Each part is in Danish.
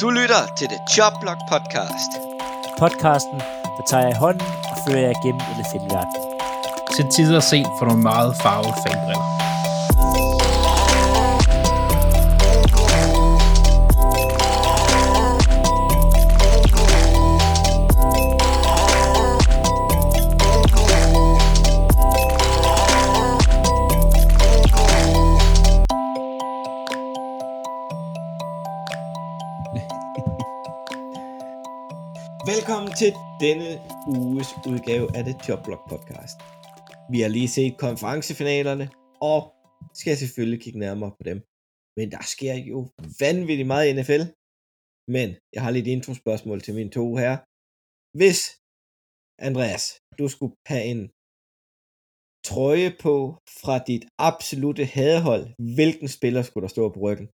Du lytter til The Chop Block Podcast. Podcasten, der tager jeg i hånden og fører jer gennem elefantverden. Til tider sent for nogle meget farvede fanbriller. Denne uges udgave af det Jobblog Podcast. Vi har lige set konferencefinalerne, og skal selvfølgelig kigge nærmere på dem. Men der sker jo vanvittigt meget i NFL. Men jeg har lidt introspørgsmål til mine to her. Hvis, Andreas, du skulle have en trøje på fra dit absolute hadehold, hvilken spiller skulle der stå på ryggen?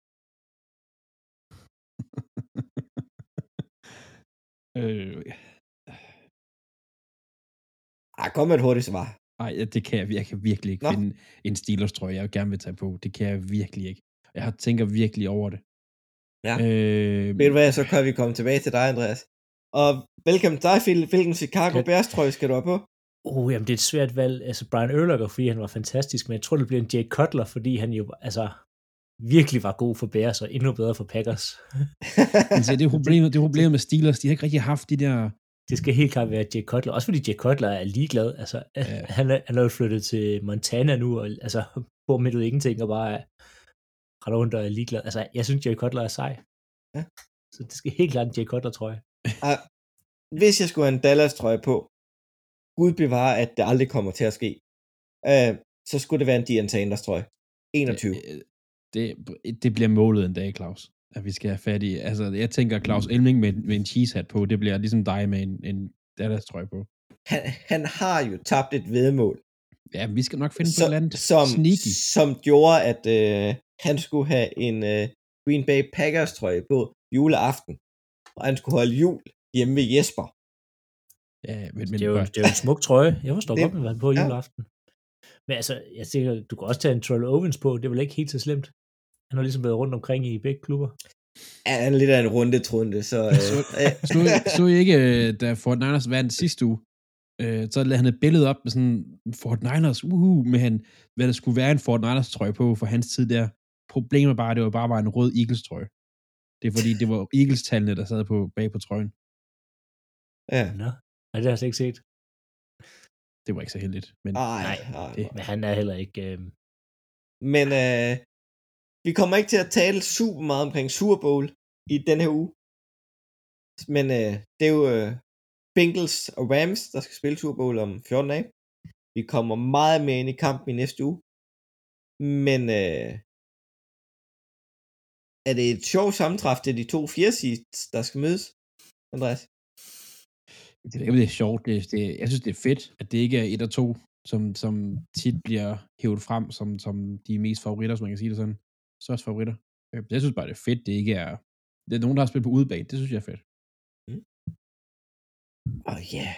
Øh, Ah, kom med et hurtigt svar. ej, det kan jeg, jeg kan virkelig ikke Nå. finde en Steelers trøje, jeg gerne vil tage på. Det kan jeg virkelig ikke. Jeg har tænker virkelig over det. Ja. Øh, Ved du hvad, så kan vi komme tilbage til dig, Andreas. Og velkommen til dig, Phil. Hvilken Chicago Ja. Bears trøje skal du have på? Oh, jamen det er et svært valg. Altså Brian Urlacher, fordi han var fantastisk, men jeg tror, det bliver en Jay Cutler, fordi han jo altså virkelig var god for Bears og endnu bedre for Packers. altså, det, er problemet, det er problemet med Steelers. De har ikke rigtig haft de der... Det skal helt klart være Jay Cutler, også fordi Jay Cutler er ligeglad. Altså, Ja. han, er, han er jo flyttet til Montana nu, og altså, bor midt ud ingenting, og bare er ret rundt og er ligeglad. Altså, jeg synes, Jay Cutler er sej. Ja. Så det skal helt klart en Jay Cutler, tror jeg. Ah, Hvis jeg skulle have en Dallas trøje på, Gud bevare, at det aldrig kommer til at ske, øh, så skulle det være en Dion Sanders trøje. 21. Øh, Det, det bliver målet en dag, Claus. At vi skal have fat i... Altså, jeg tænker Claus Elming med, med en cheese hat på, det bliver ligesom dig med en, en Dallas trøje på. Han, han har jo tabt et vedmål, Ja, vi skal nok finde på et som, eller andet som, sneaky. som gjorde, at øh, han skulle have en øh, Green Bay Packers trøje på juleaften. Og han skulle holde jul hjemme ved Jesper. Ja, men, men det, er jo, det er jo en smuk trøje. Jeg forstår Det- godt, at man på ja. juleaften. Men altså, jeg tænker, du kan også tage en Troy Owens på. Det er vel ikke helt så slemt. Han har ligesom været rundt omkring i begge klubber. Ja, han er lidt af en rundetrunde, så... Øh, Så- så, så I ikke, øh, da Fort Niners vandt sidste uge, øh, så lavede han et billede op med sådan Fort Niners, uhu, med han, hvad der skulle være en Fort Niners trøje på for hans tid der. Problemet var, at det var bare var en rød Eagles trøje. Det er fordi, det var Eagles-tallene, der sad på, bag på trøjen. ja. Nå, nej, det har jeg slet ikke set. Det var ikke så heldigt. Men Ej, Nej, ej, det- Men han er heller ikke... Øh, Men øh, vi kommer ikke til at tale super meget omkring Super Bowl i den her uge. Men øh, det er jo øh, Bengals og Rams, der skal spille Super Bowl om 14 dage. Vi kommer meget mere ind i kampen i næste uge. Men øh, er det et sjovt sammentræf til de to fire seeds, der skal mødes, Andreas? det er ikke, det er sjovt. Det, det, jeg synes, det er fedt, at det ikke er et og to, som, som tit bliver hævet frem som, som de mest favoritter, som man kan sige det sådan. Største favoritter. Øh, Jeg synes bare, det er fedt, det ikke er... Det er nogen, der har spillet på udebane. Det synes jeg er fedt. Og ja,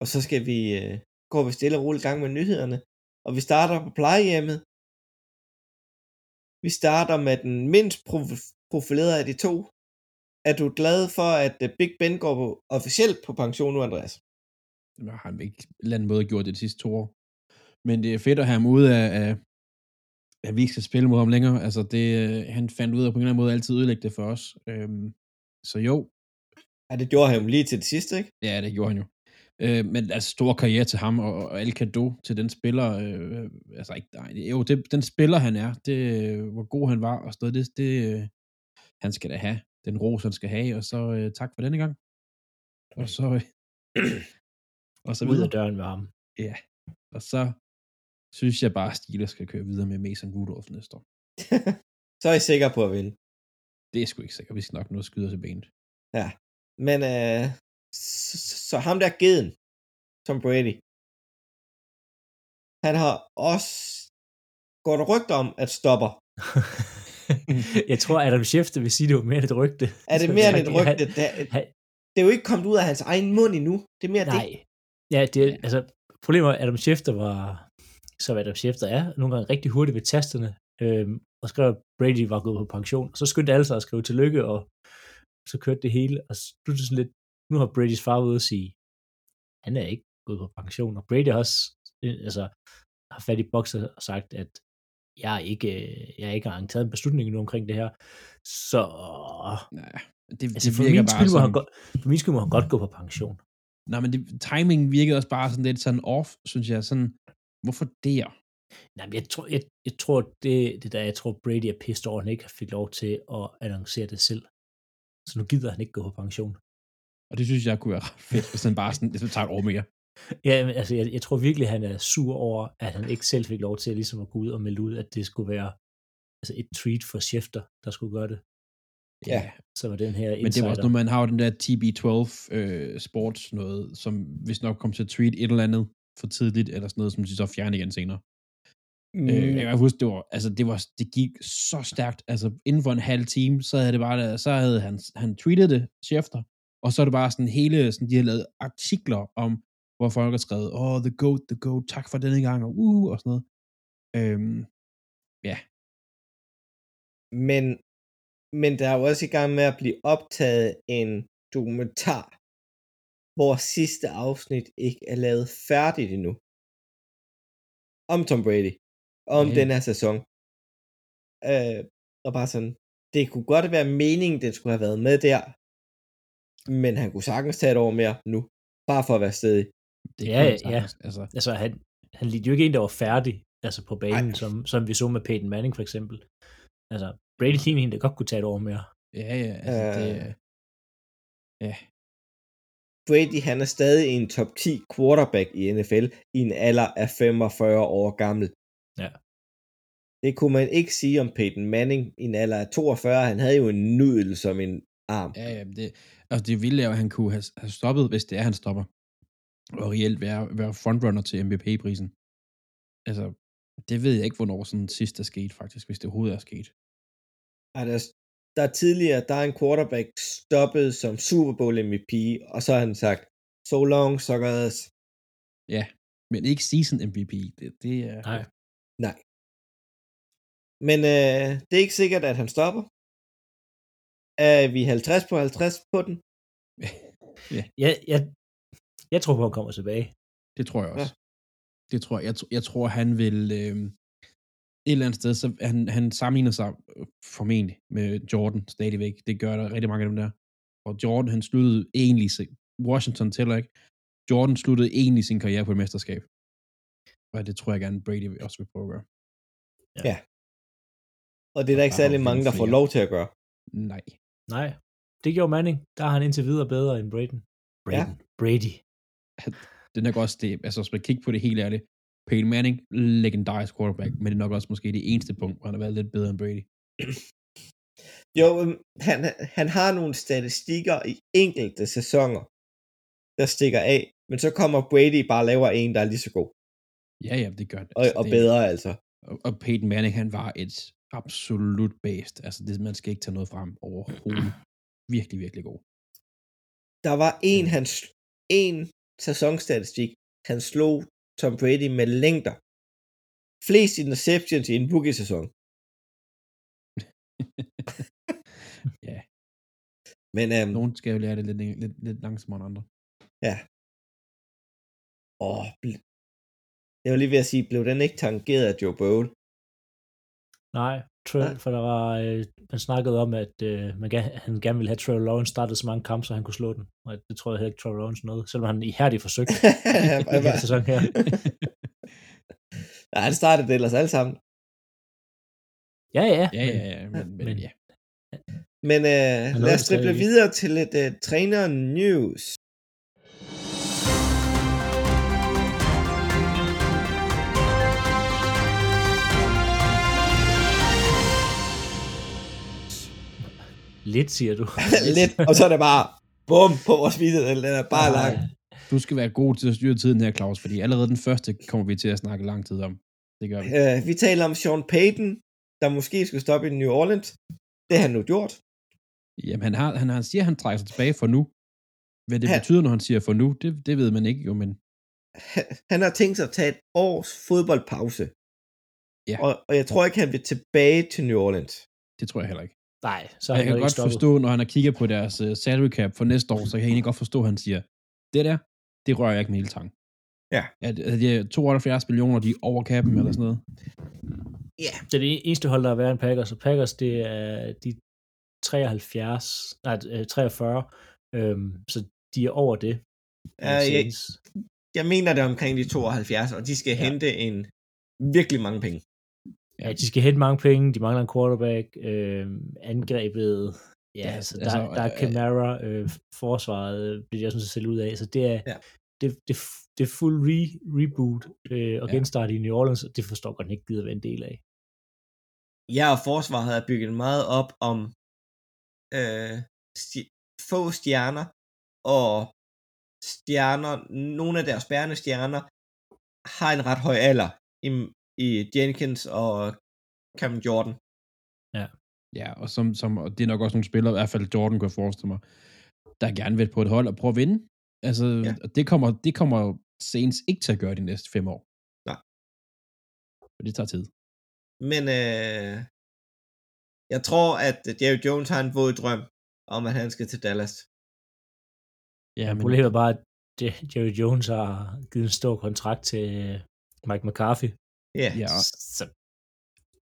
og så skal vi øh, gå vi stille og roligt i gang med nyhederne. Og vi starter på plejehjemmet. Vi starter med den mindst prof- profilerede af de to. Er du glad for, at øh, Big Ben går på, officielt på pension nu, Andreas? Det har han ikke på en eller anden måde gjort det de sidste to år. Men det er fedt at have ham ude af, af at vi ikke skal spille mod ham længere. Altså, det, øh, han fandt ud af på en eller anden måde altid ødelægge det for os. Øhm, så jo, Ja, det gjorde han jo lige til det sidste, ikke? ja, det gjorde han jo. Øh, men altså, stor karriere til ham, og, og alle kado til den spiller. Øh, altså, ikke, nej, jo, det, den spiller han er, det, øh, hvor god han var, og sådan det, det, øh, han skal da have. Den ros, han skal have, og så øh, tak for denne gang. Og så, øh, og så ud videre. af døren med ham. Ja, og så synes jeg bare, at Steelers skal køre videre med Mason Rudolph næste år. så er I sikre på at vinde. Det er sgu ikke sikkert. Vi skal nok nå at skyde os i benet. Ja. Men øh, så, så ham der geden, Tom Brady, han har også går der rygter om, at stopper. jeg tror, Adam Schefter vil sige, det var mere end et rygte. Er det mere end et rygte? Det, han- det er jo ikke kommet ud af hans egen mund endnu. Det er mere Nej. det. Ja, det er, altså, problemet er, at Adam Schefter var, som Adam Schefter er, nogle gange rigtig hurtigt ved tasterne, øhm, og skrev, at Brady var gået på pension. Og så skyndte alle sig at skrive tillykke, og så kørte det hele, og nu er det sådan lidt, nu har Brady's far ude at sige, han er ikke gået på pension, og Brady har også øh, altså, har fat i bokser og sagt, at jeg er ikke, øh, jeg er ikke engang taget en beslutning endnu omkring det her. Så Nej, det, altså, det for, min bare skyld må som... han godt, for min skyld må han godt gå på pension. Nej, men det, timingen virkede også bare sådan lidt sådan off, synes jeg. Sådan, hvorfor der? Nej, men jeg tror, jeg, jeg tror det, det der, jeg tror Brady er pissed over, at han ikke fik lov til at annoncere det selv. Så nu gider han ikke gå på pension. Og det synes jeg kunne være ret fedt, hvis han bare sådan, hvis tager et år mere. Ja, men, altså, jeg, jeg tror virkelig, han er sur over, at han ikke selv fik lov til at, ligesom at gå ud og melde ud, at det skulle være altså et tweet for Schefter, der skulle gøre det. Ja. Så var den her Men det var også, insider. når man har den der TB12 øh, sports noget, som hvis nok kom til at tweet et eller andet for tidligt, eller sådan noget, som de så fjerner igen senere. Mm. Øh, jeg kan huske, det var, altså det var, det gik så stærkt, altså inden for en halv time, så havde det bare, der, så havde han, han tweetet det, Schefter, og så er det bare sådan hele, sådan, de har lavet artikler om, hvor folk har skrevet, åh, oh, the goat, the goat, tak for denne gang, og uh, og sådan noget. Øhm, ja, Men, men der er jo også i gang med at blive optaget en dokumentar, hvor sidste afsnit ikke er lavet færdigt endnu. Om Tom Brady. Om Ja. den her sæson. Øh, og bare sådan, det kunne godt være meningen, den skulle have været med der. Men han kunne sagtens tage et år mere nu. Bare for at være stedig. det Ja, ja. Altså, Altså, han, han lignede jo ikke en, der var færdig altså på banen, Ej. som, som vi så med Peyton Manning for eksempel. Altså, Brady lignede en, der godt kunne tage et år mere. ja, ja, altså det, Øh. ja, Brady, han er stadig en top 10 quarterback i NFL i en alder af 45 år gammel. Ja. Det kunne man ikke sige om Peyton Manning i en alder af 42. Han havde jo en nudel som en arm. Ja, ja, det, altså det vilde er jo, at han kunne have, have stoppet, hvis det er, han stopper. Og reelt være, være frontrunner til MVP-prisen. Altså, det ved jeg ikke, hvornår sådan sidst er sket, faktisk, hvis det overhovedet er sket. Ej, der, er- der er tidligere, der er en quarterback stoppet som Super Bowl MVP, og så har han sagt, so long, suckers. Ja, men ikke season MVP. Det, det er... Nej. Nej. Men øh, det er ikke sikkert, at han stopper. Er vi 50 på 50 på den? Jeg, jeg, jeg tror på, at han kommer tilbage. Det tror jeg også. Ja. Det tror jeg. Jeg, jeg tror, han vil... Øh, et eller andet sted, så han, han sammenligner sig øh, formentlig med Jordan stadigvæk. Det gør der rigtig mange af dem der. Og Jordan, han sluttede egentlig... sin- Washington tæller ikke. Jordan sluttede egentlig sin karriere på et mesterskab. Og det tror jeg gerne, Brady også vil prøve at gøre. Og det er der ikke Der er særlig mange, der får lov til at gøre. Nej. Nej, det gjorde Manning. Der er han indtil videre bedre end Braden. Braden. Ja. Brady. Det er nok også det, altså hvis man kigger på det helt ærligt, Peyton Manning, legendarisk quarterback, men det er nok også måske det eneste punkt, hvor han har været lidt bedre end Brady. Jo, han, han har nogle statistikker i enkelte sæsoner, der stikker af, men så kommer Brady bare og laver en, der er lige så god. Ja, ja, det gør det. Og, Altså, og det, bedre, altså. Og, og Peyton Manning, han var et absolut based. Altså, det, man skal ikke tage noget frem overhovedet. Virkelig, virkelig god. Der var en, han, sl- en sæsonstatistik, han slog Tom Brady med længder. Flest interceptions i en rookie-sæson. ja, Men øhm, nogen skal jo lære det lidt, lidt, lidt langsommere end andre. ja. Åh, bl- jeg var lige ved at sige, blev den ikke tangeret af Joe Bowl? Nej, Trey, Nej. for der var, øh, man snakkede om, at øh, man gerne, han gerne ville have Trevor Lawrence startet så mange kampe, så han kunne slå den. Og det tror jeg heller ikke Trevor Lawrence nåede, selvom han ihærdigt forsøgte i den sæson her. Nej, han startede det ellers alle sammen. Ja, ja. Ja, ja, ja, men, men, men- ja. Men øh, lad os drible videre til lidt øh, træner news. Lidt, siger du. lidt, og så er det bare bum på vores video, den er bare lang. Du skal være god til at styre tiden her, Claus, fordi allerede den første kommer vi til at snakke lang tid om. Det gør vi. Øh, vi taler om Sean Payton, der måske skulle stoppe i New Orleans. Det har han nu gjort. Jamen, han, har, han, han siger, at han trækker sig tilbage for nu. Hvad det Han- betyder, når han siger for nu, det, det ved man ikke jo, men Han- Han har tænkt sig at tage et års fodboldpause. Ja. Og, og jeg tror ikke, han vil tilbage til New Orleans. det tror jeg heller ikke. Nej, så jeg kan godt stoppet. forstå, når han har kigget på deres uh, salary cap for næste år, så kan jeg egentlig godt forstå, at han siger, det der, det rører jeg ikke med hele tang. Ja. At, at de er 72 millioner, de er over kappen eller sådan noget. Ja, Det er det eneste hold, der er værre end Packers, og Packers, det er de 73, nej, øh, 43, øhm, så de er over det. Ja, jeg, jeg mener det er omkring de 72, og de skal ja. hente en virkelig mange penge. Ja, de skal hente mange penge, de mangler en quarterback, øh, angrebet, ja, Ja, altså, der, altså, der er øh, Camara, øh, forsvaret øh, bliver de også nødt til at ud af, så det er, Ja. det, det, det er fuld re, reboot øh, og Ja. genstart i New Orleans, og det forstår jeg godt ikke gider være en del af. Ja, og forsvaret er bygget meget op om øh, sti- få stjerner, og stjerner, nogle af deres bærende stjerner, har en ret høj alder i, i Jenkins og Cam Jordan. Ja, og, som, som, og det er nok også nogle spillere, i hvert fald Jordan kunne jeg forestille mig, der gerne vil på et hold og prøve at vinde. Altså, Ja. ja. det kommer, det kommer Saints ikke til at gøre de næste fem år. Nej. For det tager tid. Men øh, jeg tror, at Jerry Jones har en våd drøm om, at han skal til Dallas. Ja, Men problemet er bare, at Je- Jerry Jones har givet en stor kontrakt til øh, Mike McCarthy, Ja, Ja, så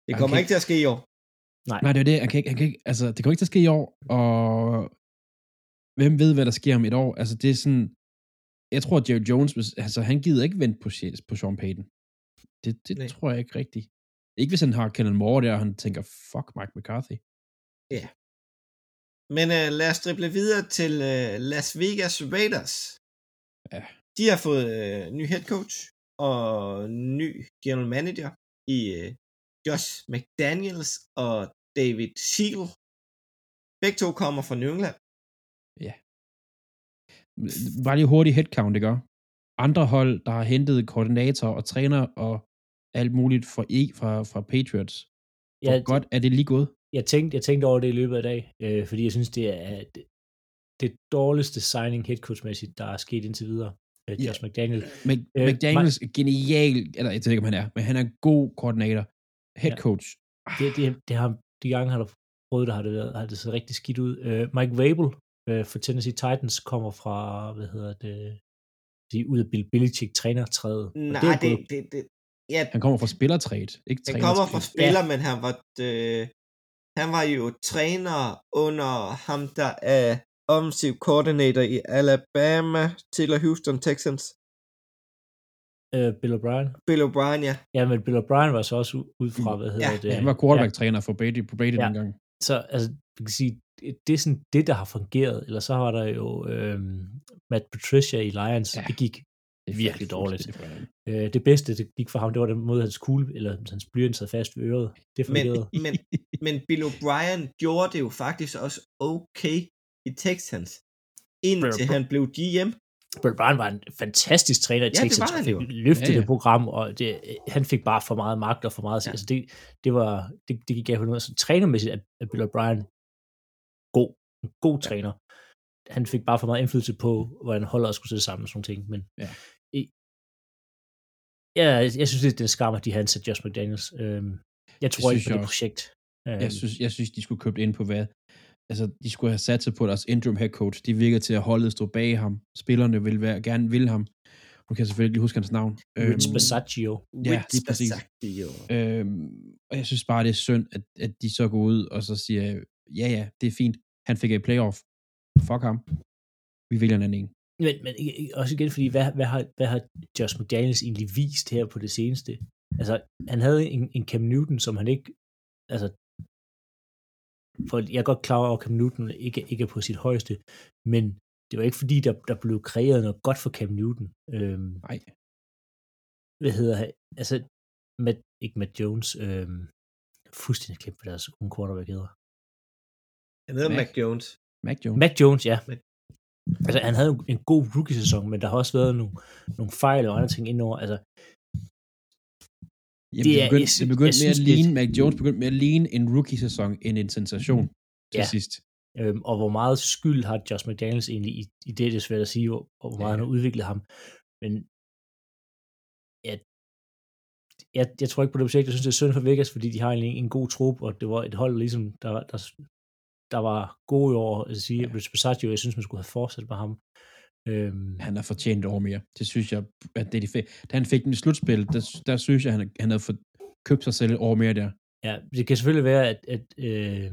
det kommer ikke til at ske i år. Nej, det er det. Han kan ikke, han kan ikke, altså, det kommer ikke til at ske i år, og hvem ved, hvad der sker om et år? Altså, det er sådan, jeg tror, at Jerry Jones, altså, han gider ikke vente på, på Sean Payton. Det, det Nej. tror jeg ikke rigtigt. Ikke hvis han har Kellen Moore der, og han tænker, fuck Mike McCarthy. Men øh, lad os drible videre til øh, Las Vegas Raiders. Ja. De har fået øh, ny head coach og ny general manager i øh, Josh McDaniels og David Seal. Begge to kommer fra New England. Bare lige hurtigt headcount, ikke? Andre hold, der har hentet koordinator og træner og alt muligt fra, e, fra, fra Patriots. Hvor Ja, godt er det lige gået? jeg tænkte, jeg tænkte over det i løbet af dag, øh, fordi jeg synes, det er det, det dårligste signing headcoach-mæssigt, der er sket indtil videre. Øh, Ja. Josh McDaniel. Mc, Øh, McDaniels er genial, eller jeg ved ikke, om han er, men han er en god koordinator. Head Ja. coach. Det, det, det har, de gange har der prøvet det, har det, været, har det set rigtig skidt ud. Øh, Mike Vrabel øh, for Tennessee Titans kommer fra, hvad hedder det, de, ud af Bill Belichick trænertræet. Nej, er det, gået- det, det, ja, Han kommer fra spillertræet, ikke han kommer fra spiller, men han var, øh, han var jo træner under ham, der er offensive coordinator i Alabama til Houston Texans. øh, Bill O'Brien. Bill O'Brien, ja. Ja, men Bill O'Brien var så også ud fra, hvad hedder Ja, det? Ja, han var quarterback-træner for Brady, på Brady Ja. dengang. så altså, man kan sige, det, det er sådan det, der har fungeret. Eller så var der jo øhm, Matt Patricia i Lions. Ja. Det gik Det er virkelig dårligt. hinanden. Øh, det bedste, det gik for ham, det var den måde, hans kugle, eller hans blyant sad fast ved øret. Det Men, fungerede. men, men Bill O'Brien gjorde det jo faktisk også okay i Texans, indtil Bill- han blev GM. Bill O'Brien var en fantastisk træner i Ja, det Texas, var han løftet Ja, ja. det program, og det, han fik bare for meget magt og for meget... Ja. Altså det, det, var, det, det gik af noget. Så trænermæssigt er, er Bill O'Brien god. En god Ja. træner. Han fik bare for meget indflydelse på, hvordan holdet skulle sætte sammen og sådan ting. Men Ja. ja, jeg synes, det er en skam, at de har ansat Josh McDaniels. Øhm, jeg tror ikke synes på jeg det også. projekt. Øhm, Jeg synes, jeg synes, de skulle købe ind på hvad? Altså, de skulle have sat sig på deres interim head coach. De virker til at holdet stå bag ham. Spillerne vil være, gerne vil ham. Nu kan jeg selvfølgelig ikke huske hans navn. Rich Øhm, Bisaccio. Ja, lige præcis. Bisaccio. Øhm, og jeg synes bare, det er synd, at, at de så går ud og så siger, ja, ja, det er fint. Han fik et playoff. Fuck ham. Vi vælger en anden en. Men, men i- i- også igen, fordi hvad, hvad, har, hvad har Josh McDaniels egentlig vist her på det seneste? Altså, han havde en, en Cam Newton, som han ikke, altså, for jeg er godt klar over, at Cam Newton ikke, ikke er på sit højeste, men det var ikke fordi, der, der blev kreeret noget godt for Cam Newton. Øhm, Nej. hvad hedder han? Altså, Matt, ikke Matt Jones, øhm, fuldstændig kæmpe, hvad deres unge quarterback hedder. Han hedder Mac. Mac Jones. Mac Jones. Mac Jones, ja. Mac- Altså, han havde en god rookie-sæson, men der har også været nogle, nogle fejl og andre ting indover. Altså, Jamen, det er- begyndte, jeg det begyndte jeg med at synes, det- ligne, Mac Jones begyndte med at ligne en rookie-sæson end en sensation til Ja. sidst. øhm, og hvor meget skyld har Josh McDaniels egentlig i, i det, det er svært at sige, og, og hvor meget Ja. han har udviklet ham. Men ja, jeg, jeg tror ikke på det projekt. Jeg synes, det er synd for Vegas, fordi de har egentlig en god trup, og det var et hold, ligesom, der, der der var gode i år. Jeg vil sige, Rich Bisaccio, jeg synes, man skulle have fortsat med ham. Øhm, Han har fortjent over mere. Det synes jeg, at det er de fe- Da han fik den i slutspil, der, der synes jeg, han, han havde fået købt sig selv over mere der. Ja, det kan selvfølgelig være, at, at øh,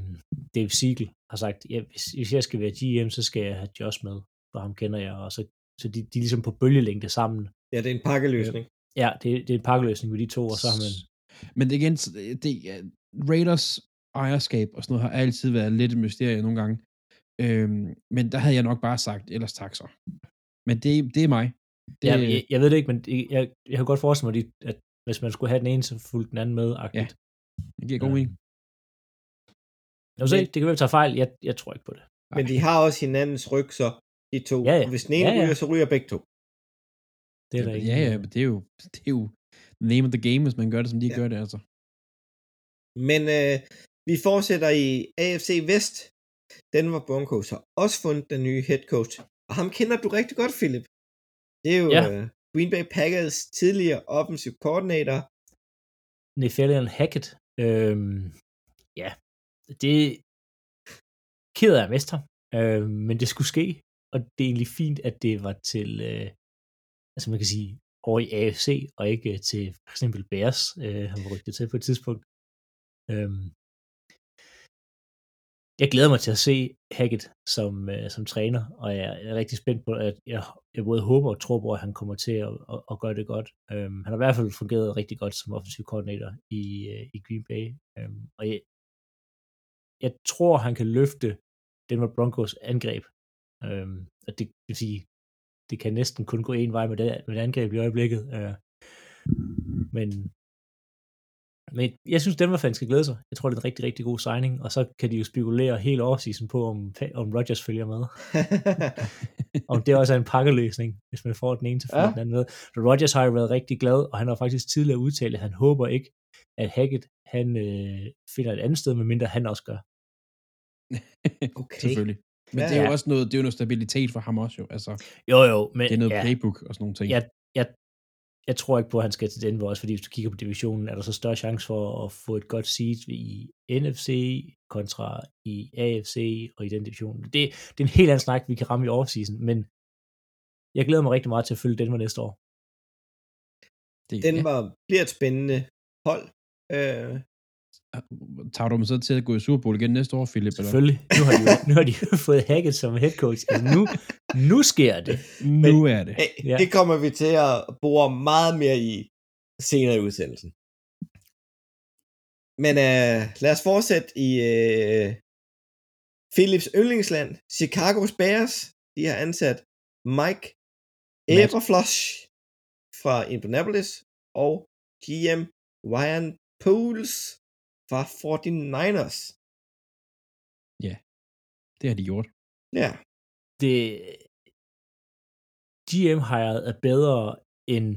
Dave Siegel har sagt, ja, hvis, hvis jeg skal være GM, så skal jeg have Josh med, for ham kender jeg, og så, så de, de er ligesom på bølgelængde sammen. Ja, det er en pakkeløsning. Ja, det, det er en pakkeløsning med de to, og så har man... Men det igen, det, Raiders ejerskab og sådan noget har altid været lidt et mysterie nogle gange. Øhm, men der havde jeg nok bare sagt, ellers tak så. Men det, det er mig. Det, Ja, jeg, jeg ved det ikke, men jeg, jeg kan godt forestille mig, at- hvis man skulle have den ene, så fulgte den anden med. Ja. det giver god Ja. mening. Jeg vil se, det kan være, at tage fejl. Jeg, jeg tror ikke på det. Men de har også hinandens ryg, så de to. Ja, ja. Og hvis den ene Ja, ja. ryger, så ryger begge to. Det er der ikke. Ja, ja, men det er jo, det er jo name of the game, hvis man gør det, som de ja. gør det, altså. Men øh, vi fortsætter i AFC Vest. Denver Broncos har også fundet den nye head coach. Og ham kender du rigtig godt, Philip. Det er jo Ja. øh, Green Bay Packers tidligere offensive coordinator. Nathaniel Hackett. Øhm, ja, det er ked af at miste ham, øhm, men det skulle ske, og det er egentlig fint, at det var til, øh, altså man kan sige, over i AFC, og ikke øh, til for eksempel Bears, øh, han var rygtet til på et tidspunkt. Øhm, jeg glæder mig til at se Hackett som, øh, som træner, og jeg er rigtig spændt på, at jeg, jeg både håber og tror på, at han kommer til at, at, at gøre det godt. Øhm, han har i hvert fald fungeret rigtig godt som offensiv koordinator i, øh, i Green Bay, øhm, og jeg, jeg tror, han kan løfte Denver Broncos angreb. Øhm, og det vil sige, det kan næsten kun gå en vej med det, med det angreb i øjeblikket. Øh, men men jeg synes, Denver fans skal glæde sig. Jeg tror, det er en rigtig, rigtig god signing, og så kan de jo spekulere hele offseason på, om, om Rodgers følger med. om det også er en pakkeløsning, hvis man får den ene til Ja. ja. den anden med. Så Rodgers har jo været rigtig glad, og han har faktisk tidligere udtalt, at han håber ikke, at Hackett han øh, finder et andet sted, medmindre han også gør. Okay. Selvfølgelig. Men Ja, ja, det er jo ja. også noget, det er jo noget stabilitet for ham også jo. Altså, Jo, jo, men det er noget ja, ja. playbook og sådan nogle ting. jeg, jeg, jeg tror ikke på, at han skal til Denver også, fordi hvis du kigger på divisionen, er der så større chance for at få et godt seed i NFC kontra i AFC og i den division. Det, det er en helt anden snak, vi kan ramme i offseason, men jeg glæder mig rigtig meget til at følge Denver næste år. det, Denver bliver et spændende hold. Øh, ja. Tager du dem så til at gå i Super Bowl igen næste år, Philip? Eller? Selvfølgelig. Nu har de jo, nu har de jo fået Hackett som head coach. Altså nu, nu sker det. Nu er det. Ja. Det kommer vi til at bore meget mere i senere i udsendelsen. Men øh, lad os fortsætte i øh, Philips yndlingsland, Chicago's Bears. De har ansat Mike. Eberflush fra Indianapolis og GM Ryan Poles fra 49ers. Det har de gjort. Ja, det GM hired er bedre end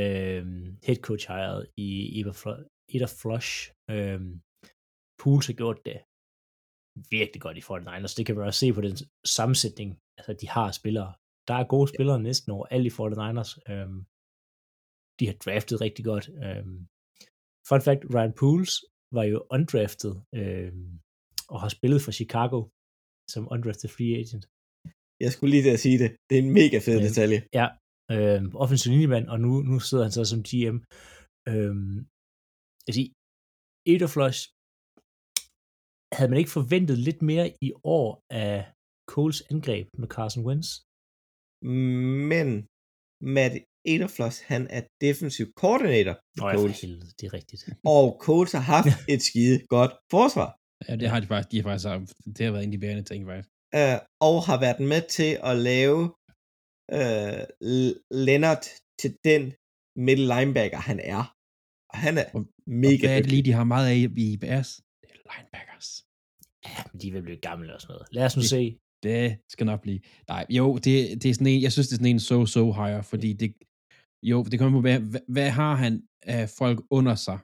øh, head coach hired i Eder Flush. Øh, Pools har gjort det virkelig godt i 49ers. Det kan man også se på den sammensætning, altså de har spillere. Der er gode spillere næsten over alle i 49ers. Øh, de har draftet rigtig godt. Øh, fun fact, Ryan Pools var jo undrafted øh, og har spillet for Chicago som undrafted free agent. jeg skulle lige til at sige det. Det er en mega fed Ja. detalje. Ja, øh, offensiv linjemand, og nu, nu sidder han så som GM. Øh, jeg siger, havde man ikke forventet lidt mere i år af Coles angreb med Carson Wentz? Men Matt Ederfloss, han er defensiv koordinator Nå, for for Coles. helvede, det er rigtigt. Og Coles har haft et skide godt forsvar. Ja, det har de faktisk. De har faktisk det har været en af de bærende ting, faktisk. Øh, og har været med til at lave øh, L- Leonard til den middle linebacker, han er. Og han er Og- mega og hvad er det lige, de har meget af i Bears? Det er linebackers. Ja, men de at blive gamle og sådan noget. Lad os nu Det- se. Det skal nok blive. Nej, jo, det, det er sådan en, jeg synes, det er sådan en so-so hire, fordi det, jo, det kommer på, hvad, hvad, har han af folk under sig?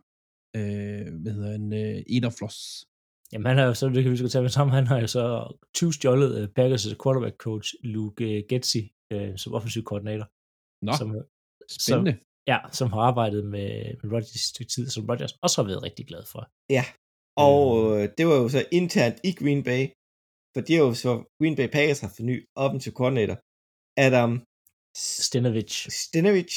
Øh, hvad hedder han? Øh, Ederfloss. Jamen han har jo så, det kan vi skal tage med sammen, han har jo så 20 stjålet uh, Packers quarterback coach Luke uh, Getzi uh, som offensiv koordinator. Nå, Som, spændende. ja, som har arbejdet med, med Rodgers i et stykke tid, som Rodgers også har været rigtig glad for. Og øh, det var jo så internt i Green Bay, for de har jo så, Green Bay Packers har fået ny offensive coordinator, Adam Stenovich. Stenovich,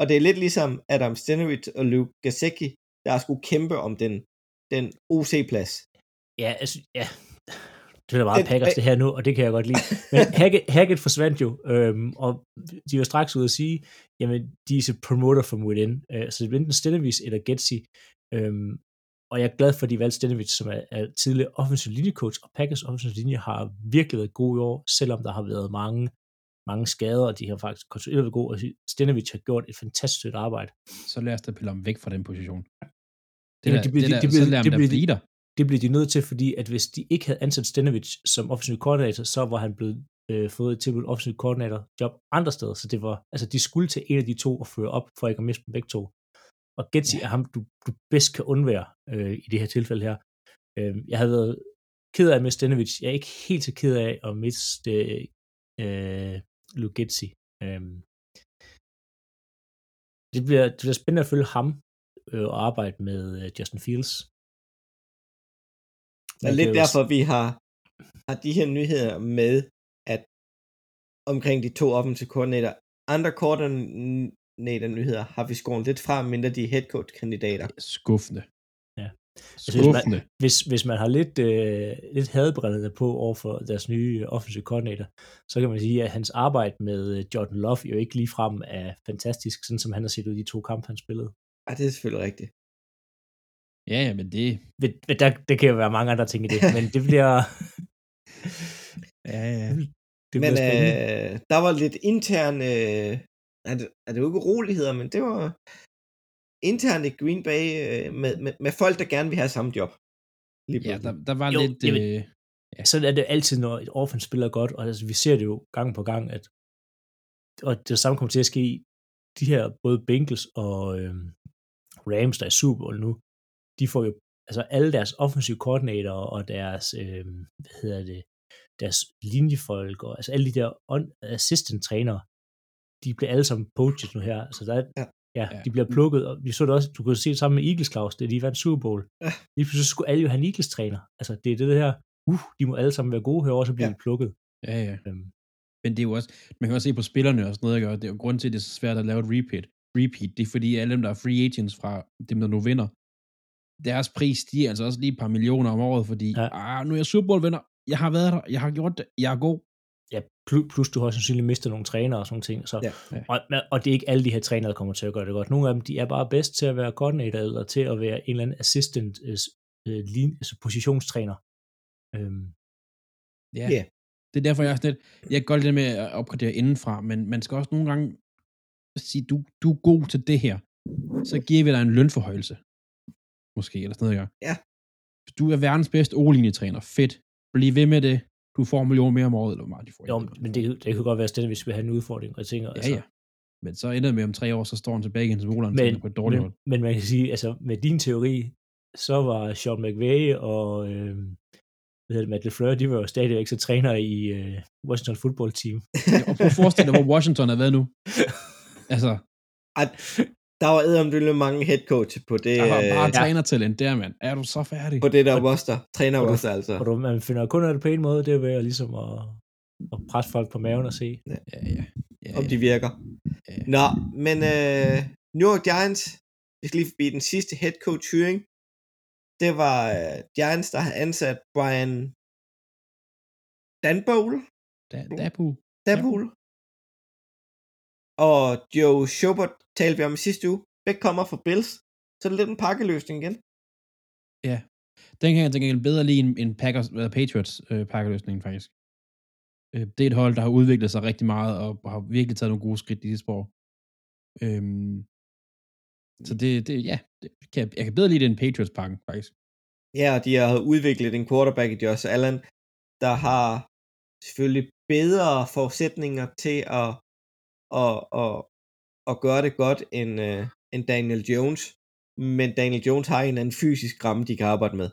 og det er lidt ligesom Adam Stenovich og Luke Gasecki, der skulle kæmpe om den, den OC-plads. Ja, altså, ja. Det er meget Packers det her nu, og det kan jeg godt lide. Men Hackett, Hackett forsvandt jo, øhm, og de var straks ude at sige, jamen, de er promoter from within. Øh, så det bliver enten Stenovich eller Getsi. Øhm, og jeg er glad for, at de valgte Stenovich, som er, er tidligere offensiv linjecoach, og Packers offensiv linje har virkelig været god i år, selvom der har været mange, mange skader, og de har faktisk kontinuerligt været gode, og Stenovich har gjort et fantastisk stykke arbejde. Så lad os da pille ham væk fra den position. Det Jamen, der, de bliver- det de- der, de bliver- så lad ham de da bliver- blive der. det blev de nødt til, fordi at hvis de ikke havde ansat Stenovich som offensiv koordinator, så var han blevet øh, fået et tilbud offensiv koordinator job andre steder, så det var, altså de skulle til en af de to og føre op, for ikke at miste dem begge to. Og Getzi er ham, du, du bedst kan undvære øh, i det her tilfælde her. Øh, jeg havde været ked af at miste Stenovich. Jeg er ikke helt så ked af at miste øh, Luke Getzi. Øh, det, bliver, det bliver spændende at følge ham øh, og arbejde med øh, Justin Fields. Det er lidt derfor, vi har, har de her nyheder med, at omkring de to offensive koordinater, andre koordinator nyheder har vi skåret lidt fra, mindre de er head coach kandidater. Skuffende. Ja. Altså, hvis man- Skuffende. hvis, hvis man har lidt, øh, lidt hadbrillerne på over for deres nye offensive koordinator, så kan man sige, at hans arbejde med øh, Jordan Love jo ikke ligefrem er fantastisk, sådan som han har set ud i de to kampe, han spillede. Ej, det er selvfølgelig rigtigt. Ja, ja, men det... Men, men der, der kan jo være mange andre ting i det, men det bliver... Ja, ja. det Men øh, der var lidt intern, øh, er, det, er det jo ikke uroligheder, men det var internt i Green Bay øh, med, med, med folk, der gerne vil have samme job. Lige Ja, der, der var Jo, lidt... jamen, øh, sådan er det altid, når et offense spiller godt, og altså, vi ser det jo gang på gang, at og det samme kommer til at ske i de her både Bengals og øh, Rams, der er i Super Bowl nu, de får jo altså alle deres offensive koordinatorer og deres, øh, hvad hedder det, deres linjefolk og altså alle de der assistant trænere, de bliver alle sammen poached nu her. Så der er, Ja. Ja. De bliver plukket, og vi så det også, du kunne se det sammen med Eagles, Claus, det de vandt Super Bowl. Ja. Lige pludselig skulle alle jo have en Eagles træner. Altså, det er det her, uh, de må alle sammen være gode herovre, så bliver Ja. de plukket. ja, ja. Øhm, Men det er jo også, man kan også se på spillerne og sådan noget, ikke? og det er jo grund til, at det er så svært at lave et repeat. Repeat, det er fordi alle dem, der er free agents fra dem, der nu vinder, deres pris stiger altså også lige et par millioner om året, fordi ja. Ah, nu er jeg Super Bowl vinder, jeg har været der, jeg har gjort det, jeg er god. Plus, du har sandsynligvis mistet nogle trænere og sådan ting. Så, Ja. Ja. og, og det er ikke alle de her trænere, der kommer til at gøre det godt. Nogle af dem, de er bare bedst til at være koordinator, eller til at være en eller anden assistant, øh, øh, lin- altså positionstræner. Øhm, Ja. Ja. Det er derfor, jeg er sådan lidt, jeg kan godt lide det med at opgradere indenfra, men man skal også nogle gange sige, du, du er god til det her, så giver vi dig en lønforhøjelse. Måske, eller sådan noget, jeg. Ja. Du er verdens bedste O-linjetræner, fedt. Bliv ved med det. Du får en million mere om året, eller hvor meget de får. jo, men det, det kan godt være stedet, hvis vi har en udfordring. Og jeg tænker, Ja, ja. Men så ender det med om tre år, så står han tilbage igen som o men, på et dårligt men, hold. men man kan sige, altså med din teori, så var Sean McVay og øh, hvad hedder det, Matt LeFleur, de var jo stadig ikke så trænere i øh, Washington football team. Og prøv at forestille dig, hvor Washington har været nu. Altså, Ej, der var eddermdølle mange head coach på det, der var bare øh, trænertalent der, mand. Er du så færdig? på det der roster. Træner Og du- roster, altså. Og du, man finder kun af det på en måde, det er ved at, ligesom at, at presse folk på maven og se. Ja, ja. ja, Om ja. de virker. Ja. Nå, men øh, New York Giants, vi skal lige forbi den sidste head coach hyring. Det var øh, Giants, der har ansat Brian Danbowl. Da- Dabu. Danbowl. Og Joe Schobert talte vi om i sidste uge. Begge kommer fra Bills. Så er det lidt en pakkeløsning igen. Den kan jeg til gengæld bedre lide end, Packers, eller Patriots øh, pakkeløsning, faktisk. Øh, det er et hold, der har udviklet sig rigtig meget, og har virkelig taget nogle gode skridt i de spor. Øhm, så det, det ja, det kan jeg, jeg kan bedre lide det end Patriots-pakken, faktisk. Ja, og de har udviklet en quarterback i Josh Allen, der har selvfølgelig bedre forudsætninger til at, at, at, at gøre det godt end, uh, end Daniel Jones. Men Daniel Jones har en anden fysisk ramme, de kan arbejde med.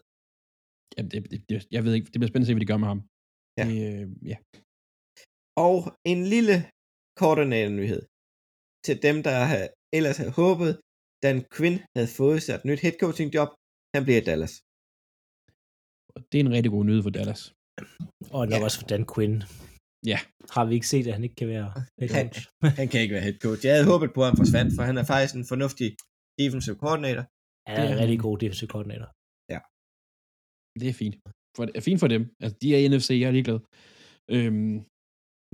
Jamen, det, det, det, jeg ved ikke, det bliver spændende at se, hvad de gør med ham. Ja. Det, øh, ja. Og en lille koordinatornyhed til dem, der ha- ellers havde håbet, Dan Quinn havde fået sig et nyt head coaching job. Han bliver i Dallas. Og det er en rigtig god nyhed for Dallas. Og nok Ja. også for Dan Quinn. Ja. Har vi ikke set, at han ikke kan være head Han- coach? Han kan ikke være head coach. Jeg havde håbet på, at han forsvandt, for han er faktisk en fornuftig defensive coordinator. Han Det er en rigtig han. god defensive koordinator. Det er fint. For, det er fint for dem. Altså, de er i NFC, jeg er ligeglad. Øhm, Men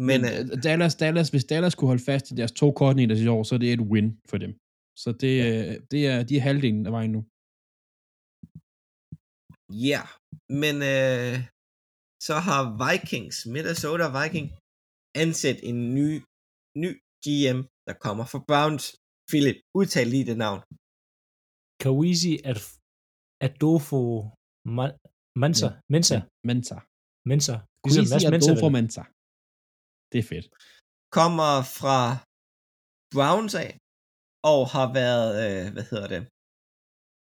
men øh, øh, Dallas, Dallas, hvis Dallas kunne holde fast i deres to koordinators i år, så er det et win for dem. Så det, ja. det er, de er halvdelen af vejen nu. ja, men øh, så har Vikings, Minnesota Viking, ansat en ny, ny GM, der kommer fra Browns. Philip, udtal lige det navn. Kawisi at Adolfo Ma- Mansa, Mensa, Mensa. Mensa, ligesom Mensa. dog for vel? Mensa. Det er fedt. Kommer fra Browns af, og har været, øh, hvad hedder det,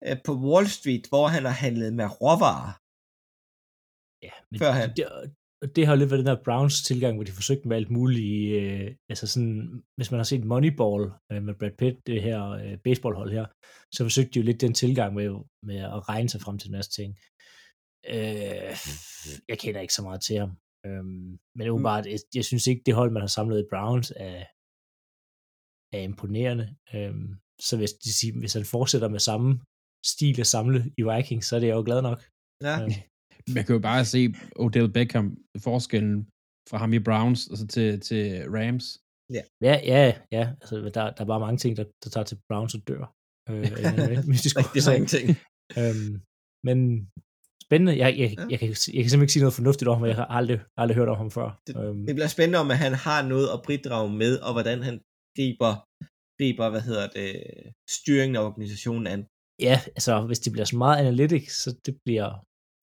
øh, på Wall Street, hvor han har handlet med råvarer. Ja, men Førhen. det, det har jo lidt været den der Browns tilgang, hvor de forsøgte med alt muligt, øh, altså sådan, hvis man har set Moneyball øh, med Brad Pitt, det her øh, baseballhold her, så forsøgte de jo lidt den tilgang med, med at regne sig frem til en masse ting. Øh, jeg kender ikke så meget til ham. Øhm, men åbenbart, jeg, jeg synes ikke, det hold, man har samlet i Browns, er, er imponerende. Øhm, så hvis, de hvis han fortsætter med samme stil at samle i Vikings, så er det jeg jo glad nok. Ja. Øhm, Man kan jo bare se Odell Beckham, forskellen fra ham i Browns og så til, til Rams. Ja, ja, ja. Altså, der, der er bare mange ting, der, der tager til Browns og dør. Øh, mystisk Rigtig årsag. mange ting. øhm, men spændende. Jeg, jeg, Ja. jeg, kan, jeg kan simpelthen ikke sige noget fornuftigt om ham, jeg har aldrig, aldrig hørt om ham før. Det- øhm, Det bliver spændende, om at han har noget at bidrage med, og hvordan han griber, griber hvad hedder det, styringen af organisationen an. ja, altså, hvis det bliver så meget analytics, så det bliver,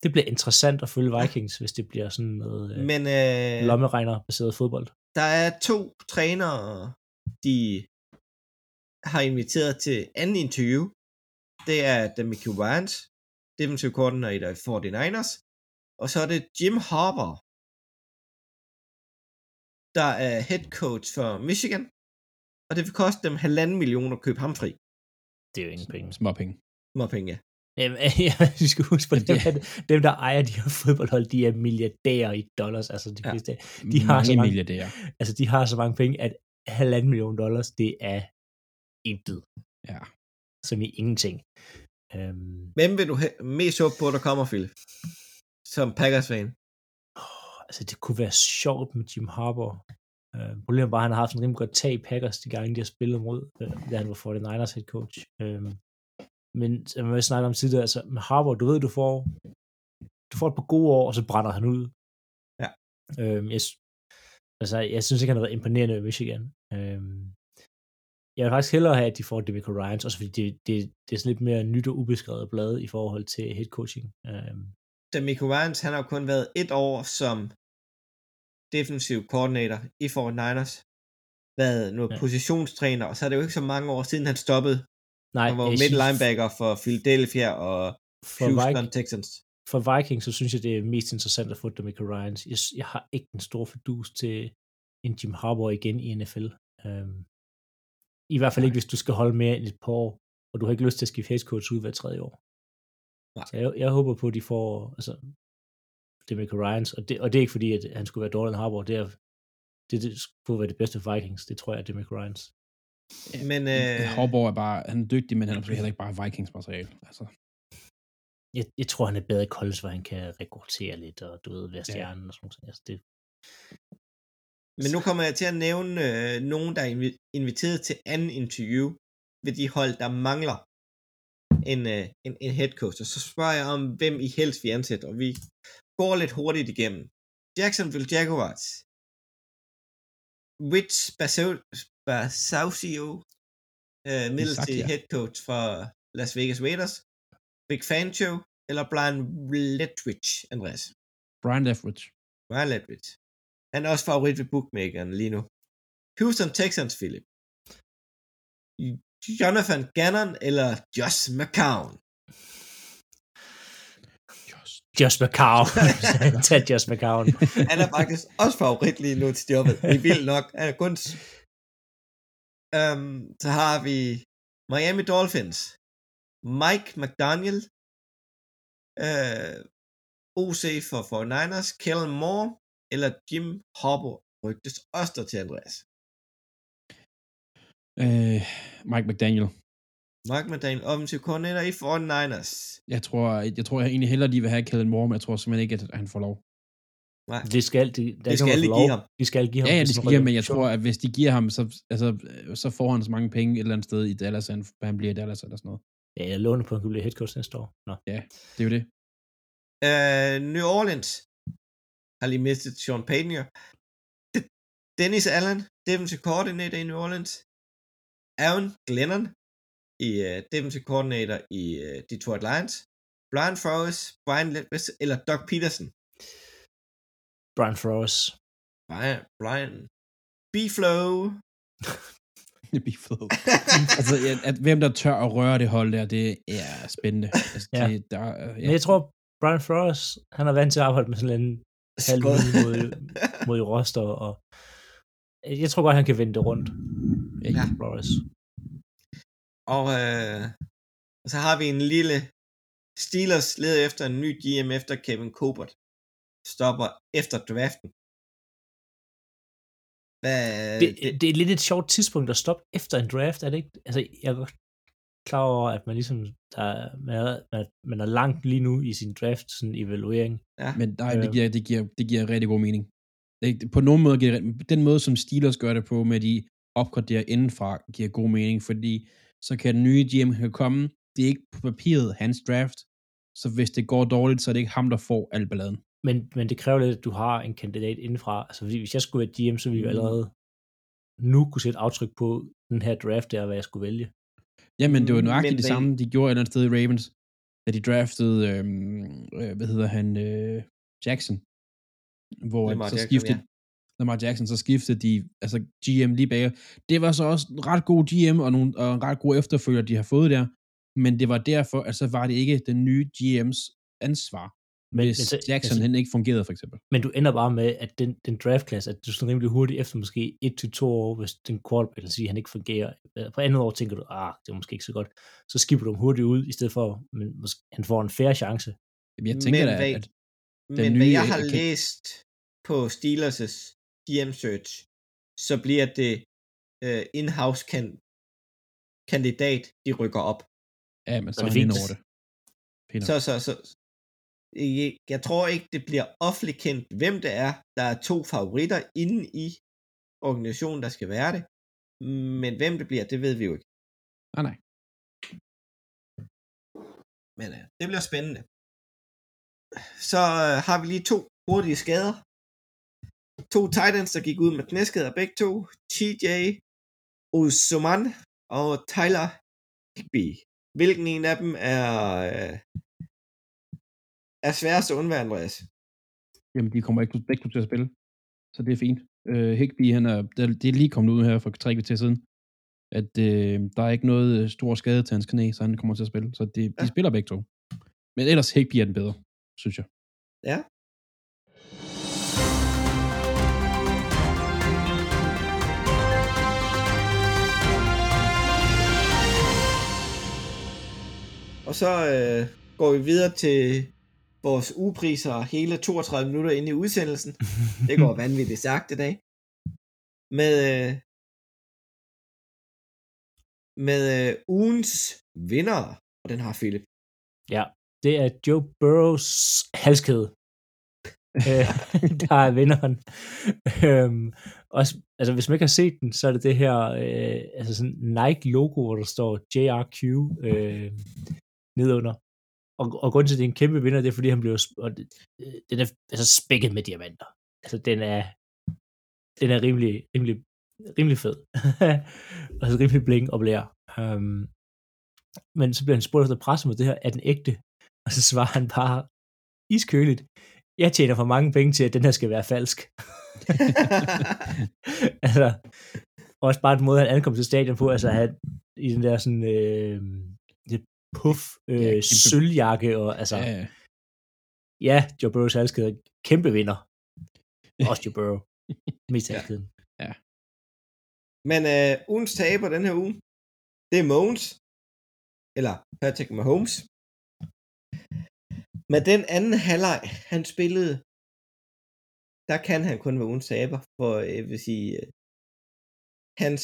det bliver interessant at følge Vikings, hvis det bliver sådan noget øh, Men øh, lommeregner-baseret fodbold. der er to trænere, de har inviteret til anden interview. Det er Demicky Ryans, defensive coordinator i 49ers, og så er det Jim Harbour, der er head coach for Michigan, og det vil koste dem halvanden million at købe ham fri. Det er jo ingen penge. Småpenge. Må penge, ja. Jamen, ja, vi skal huske på, dem, at dem, der ejer de her fodboldhold, de er milliardærer i dollars. Altså, de Ja. fleste, De har Mange så mange- milliardærer. altså, de har så mange penge, at halvanden million dollars, det er intet, Ja. som i ingenting. Øhm, Hvem vil du he- mest håbe på, der kommer, Phil? Som Packers-fan. åh, altså, det kunne være sjovt med Jim Harbour. Øh, problemet var, at han har haft en rimelig godt tag i Packers, de gange, de har spillet mod, øh, da han var 49ers head coach. Øhm, men som jeg snakkede om tidligere, altså med Harbour, du ved, du får, du får et par gode år, og så brænder han ud. Ja. Øhm, jeg, altså, jeg synes ikke, han har været imponerende i Michigan. Øhm, jeg vil faktisk hellere have, at de får Demico Ryans, også fordi det, det, det er sådan lidt mere nyt og ubeskrevet blad i forhold til head coaching. Øhm, Michael Ryans, han har kun været et år som defensive coordinator i 49ers. Været noget ja. positionstræner, og så er det jo ikke så mange år siden, han stoppede. Nej, Han var midt linebacker for Philadelphia og for, Houston Vik- Texans. for Vikings, så synes jeg, det er mest interessant at få Demico Ryans. Jeg, jeg har ikke den store fordus til en Jim Harbour igen i NFL. Øhm, I hvert fald ikke, hvis du skal holde mere end et par år, og du har ikke lyst til at skifte head coach ud hver tredje år. Nej. Så jeg, jeg håber på, at de får altså, Demico Ryans, og det, og det er ikke fordi, at han skulle være dårligere end Harbour, det er det, det skulle være det bedste for Vikings, det tror jeg er Demico Men øh, Harbaugh er bare, han er dygtig, men han er heller ikke bare Vikings materiale. Altså, Jeg, jeg tror, han er bedre i college, hvor han kan rekruttere lidt, og du ved, være Ja. stjernen og sådan noget. Altså, det, Men nu kommer jeg til at nævne øh, nogen, der er invi- inviteret til anden interview ved de hold, der mangler en, øh, en, en head coach. Og så spørger jeg om, hvem I helst vil ansætte, og vi går lidt hurtigt igennem. Jacksonville Jaguars. Rich Basau- Basausio, øh, midlertidig Bisaccia. head coach for Las Vegas Raiders. Big Fancho eller Brian Lettwich, Andreas? Brian Leftwich. Brian Lettwich. Han er også favorit ved bookmakeren lige nu. Houston Texans, Philip. Jonathan Gannon eller Josh McCown? Just. Josh McCown. Tag Josh McCown. Han er faktisk også favorit lige nu til jobbet. Det er vildt nok. Han er kun... Um, så har vi Miami Dolphins. Mike McDaniel. Uh, OC for 49ers, Kellen Moore eller Jim Harbaugh rygtes også til Andreas. Øh, Mike McDaniel. Mike McDaniel, offensive coordinator i 49ers. Jeg tror, jeg tror jeg egentlig hellere, de vil have Kellen Moore, men jeg tror simpelthen ikke, at han får lov. Nej, Det skal, de, der er det ikke skal de give ham. De skal give ham. Ja, ja, det de skal give ham, men jeg tror, at hvis de giver ham, så, altså, så får han så mange penge et eller andet sted i Dallas, han, han bliver i Dallas eller sådan noget. Ja, jeg låner på, at han kan blive head coach næste år. Nå. Det er jo det. Uh, New Orleans har lige mistet Sean Payton. D- Dennis Allen, defensive coordinator i New Orleans. Aaron Glennon, i uh, defensive coordinator i uh, Detroit Lions. Brian Flores, Brian Ledwes eller Doug Peterson. Brian Flores. Brian, Brian B-Flow. Beefalo. altså, ja, at, hvem der tør at røre det hold der, det er spændende. Altså, Ja. det, der, er- Men jeg tror, Brian Flores, han er vant til at arbejde med sådan en halv mod, mod roster, og jeg tror godt, han kan vende det rundt. Ja. Ja. Flores. Og, øh, så har vi en lille Steelers leder efter en ny GM efter Kevin Colbert. Stopper efter draften. Hvad, Det, det, det er lidt et sjovt tidspunkt at stoppe efter en draft, er det ikke? Altså, jeg er godt klar over, at man ligesom, der, er- man, er, man- er langt lige nu i sin draft, sådan evaluering. ja. Men nej, det, Øh. giver, det, giver, det giver rigtig god mening. Det, på nogen måde giver den måde, som Steelers gør det på, med de opgraderer indenfra, giver god mening, fordi så kan den nye GM kan komme, det er ikke på papiret hans draft, så hvis det går dårligt, så er det ikke ham, der får al balladen. Men, men det kræver lidt, at du har en kandidat indenfra. Altså, fordi hvis jeg skulle være GM, så ville jeg Mm. allerede nu kunne sætte aftryk på den her draft der, hvad jeg skulle vælge. Jamen, det var Men nøjagtigt det hvad- samme, de gjorde et eller andet sted i Ravens, da de draftede, øhm, øh, hvad hedder han, øh, Jackson, hvor Lamar så Jackson, skiftede, ja. Lamar Jackson, så skiftede de, altså GM lige bag. Det var så også en ret god GM, og, nogle, og en ret god efterfølger, de har fået der, men det var derfor, at så var det ikke den nye GM's ansvar, Men, hvis men, så, Jackson altså, han ikke fungerede, for eksempel. men du ender bare med, at den, den draftklasse, at du sådan rimelig hurtigt efter måske et til to år, hvis den quarterback, eller sige, han ikke fungerer. øh, På andet år tænker du, ah, det er måske ikke så godt. Så skipper du ham hurtigt ud, i stedet for, men måske, han får en færre chance. Jamen, jeg tænker Men da, hvad- at Men den hvad nye- jeg har kan- læst på Steelers' GM search, så bliver det uh, in-house kan, kandidat, de rykker op. ja, men så Så er han det over det. Så, så, så, jeg, tror ikke, det bliver offentligt kendt, hvem det er. Der er to favoritter inde i organisationen, der skal være det. Men hvem det bliver, det ved vi jo ikke. Ah, nej. Men uh, det bliver spændende. Så uh, har vi lige to hurtige skader. To Titans, der gik ud med knæskader begge to. TJ Osuman og Tyler Higby. Hvilken en af dem er, uh, er sværest at undvære, Andreas? Jamen, de kommer ikke begge to til at spille. Så det er fint. Øh, Higby, han er, det, er- lige kommet ud her for tre kvarter siden, at øh, der er ikke noget øh, stor skade til hans knæ, så han kommer til at spille. Så det, de Ja. spiller begge to. Men ellers Higby er den bedre, synes jeg. Ja. Og så øh, går vi videre til vores ugepriser hele 32 minutter inde i udsendelsen. Det går vanvittigt sagt i dag. Med, øh, med øh, ugens vinder, og den har Philip. Ja, det er Joe Burrows halskæde. øh, der er vinderen. øhm, også, altså, hvis man ikke har set den, så er det det her øh, altså sådan Nike-logo, hvor der står JRQ øh, nedunder. Og, og grunden til, at det er en kæmpe vinder, det er, fordi han blev... Og det, den er altså spækket med diamanter. Altså, den er, den er rimelig, rimelig, rimelig fed. altså, rimelig bling og blære. Um, men så bliver han spurgt efter pressen med det her, er den ægte? Og så svarer han bare iskøligt, jeg tjener for mange penge til, at den her skal være falsk. altså, også bare den måde, han ankom til stadion på, altså han i den der sådan, øh, puff, øh, Ja, ja, kæmpe- sølvjakke, og altså, Ja, ja, ja. ja Joe Burrows halskæde, kæmpe vinder. Også Joe Burrow. Mest Ja. halskæden. Men øh, ugens taber den her uge, det er Mogens, eller Patrick Mahomes. med den anden halvleg, han spillede, der kan han kun være ugen saber, for jeg vil sige, øh, hans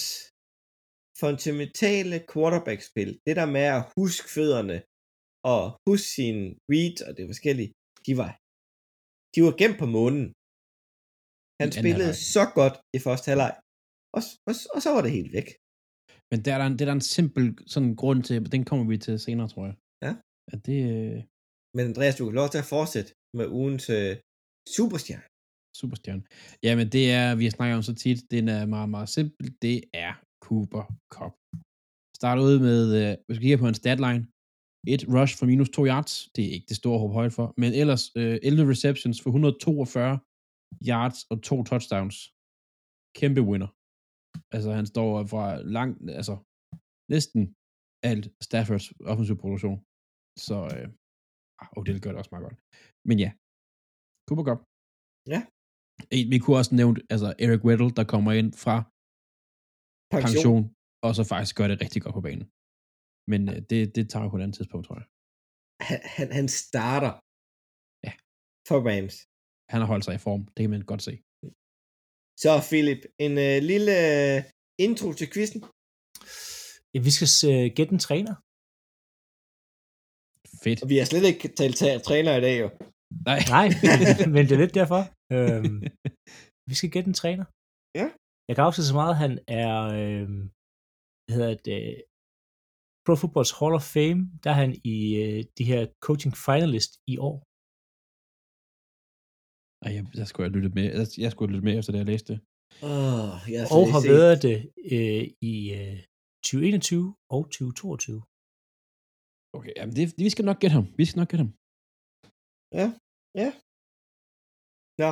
fundamentale quarterback-spil, det der med at huske fødderne, og huske sin read og det forskellige, de var, de var gemt på månen. Han I spillede så godt i første halvleg, og, og, og så var det helt væk. Men der er der en, det er der en simpel sådan grund til, den kommer vi til senere, tror jeg. Ja. At det øh, Men Andreas, du kan lov til at fortsætte med ugens øh, superstjerne. superstjerne. Jamen, det er, vi har snakket om så tit, den er meget, meget simpel. Det er Cooper Cup. Starter ud med, øh, hvis vi kigger på en statline, et rush for minus 2 yards. Det er ikke det store håb højt for. Men ellers øh, 11 receptions for 142 yards og to touchdowns. Kæmpe winner. Altså, han står fra langt, altså næsten alt Staffords offensiv produktion. Så, øh, ah, Odell gør det også meget godt. Men ja, Cooper Cup. Ja. Vi kunne også nævne, altså Eric Weddle, der kommer ind fra Pension. pension, og så faktisk gør det rigtig godt på banen. Men øh, det, det tager på et andet tidspunkt, tror jeg. Han, han, han starter Ja. for Rams. Han har holdt sig i form, det kan man godt se. Så Philip, en øh, lille øh, intro til quizzen. Ja, vi skal uh, gætte en træner. Fedt. Og vi har slet ikke talt ta- træner i dag, jo. Nej. Nej, men det er lidt derfor. Øhm, vi skal gætte en træner. Ja. Jeg kan afsløre så meget, at han er, øhm, hvad hedder det, Pro Footballs Hall of Fame, der er han i øh, de her coaching finalist i år. Ej, jeg, jeg skulle have lyttet med. Jeg, jeg skulle have lyttet med efter det, jeg læste. Oh, jeg har Og har set- været det øh, i øh, 2021 og 2022. Okay, jamen det, vi skal nok gætte ham. Vi skal nok gætte ham. Nå,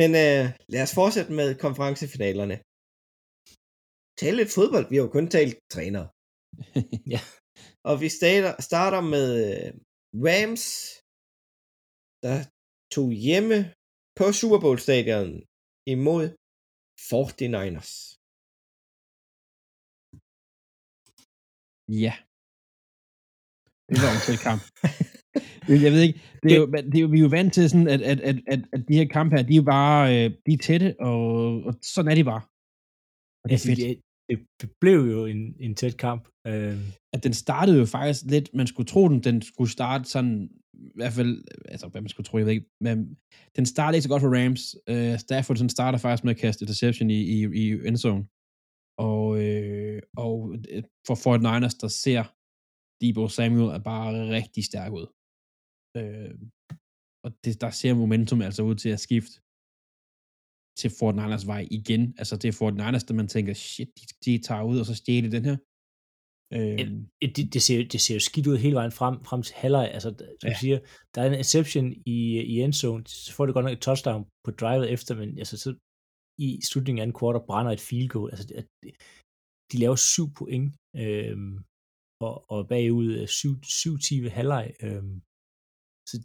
men øh, lad os fortsætte med konferencefinalerne. Tale lidt fodbold. Vi har jo kun talt trænere. Ja. Og vi starter, starter med øh, Rams, der tog hjemme på Super Bowl stadion imod 49ers. ja. Det var en tæt kamp. Jeg ved ikke, det er jo, det er jo, vi er jo vant til sådan, at, at, at, at, at de her kampe her, de er bare, øh, de er tætte, og, og sådan er de bare. Og det er Altså, fedt. det, blev jo en, en tæt kamp. Øh, at den startede jo faktisk lidt, man skulle tro den, den skulle starte sådan, i hvert fald, altså hvad man skulle tro, jeg ved ikke, men den startede ikke så godt for Rams. Uh, Stafford sådan starter faktisk med at kaste interception i, i, i endzone. Og, øh, og øh, for Fort Niners, der ser Debo Samuel er bare rigtig stærk ud. Øh, og det, der ser momentum altså ud til at skifte til Fort Niners vej igen. Altså det er Fort Niners, der man tænker, shit, de, de tager ud og så stjæler den her. Øh, det, det, ser, det ser jo skidt ud hele vejen frem, frem til halvleg. Altså, som Ja. siger, der er en exception i, i endzone, så får det godt nok et touchdown på drivet efter, men altså, så i slutningen af anden quarter brænder et field goal. Altså, det, det- de laver syv point, øhm, og, og bagud øh, syv, syv 10 ved halvleg. Øhm, så,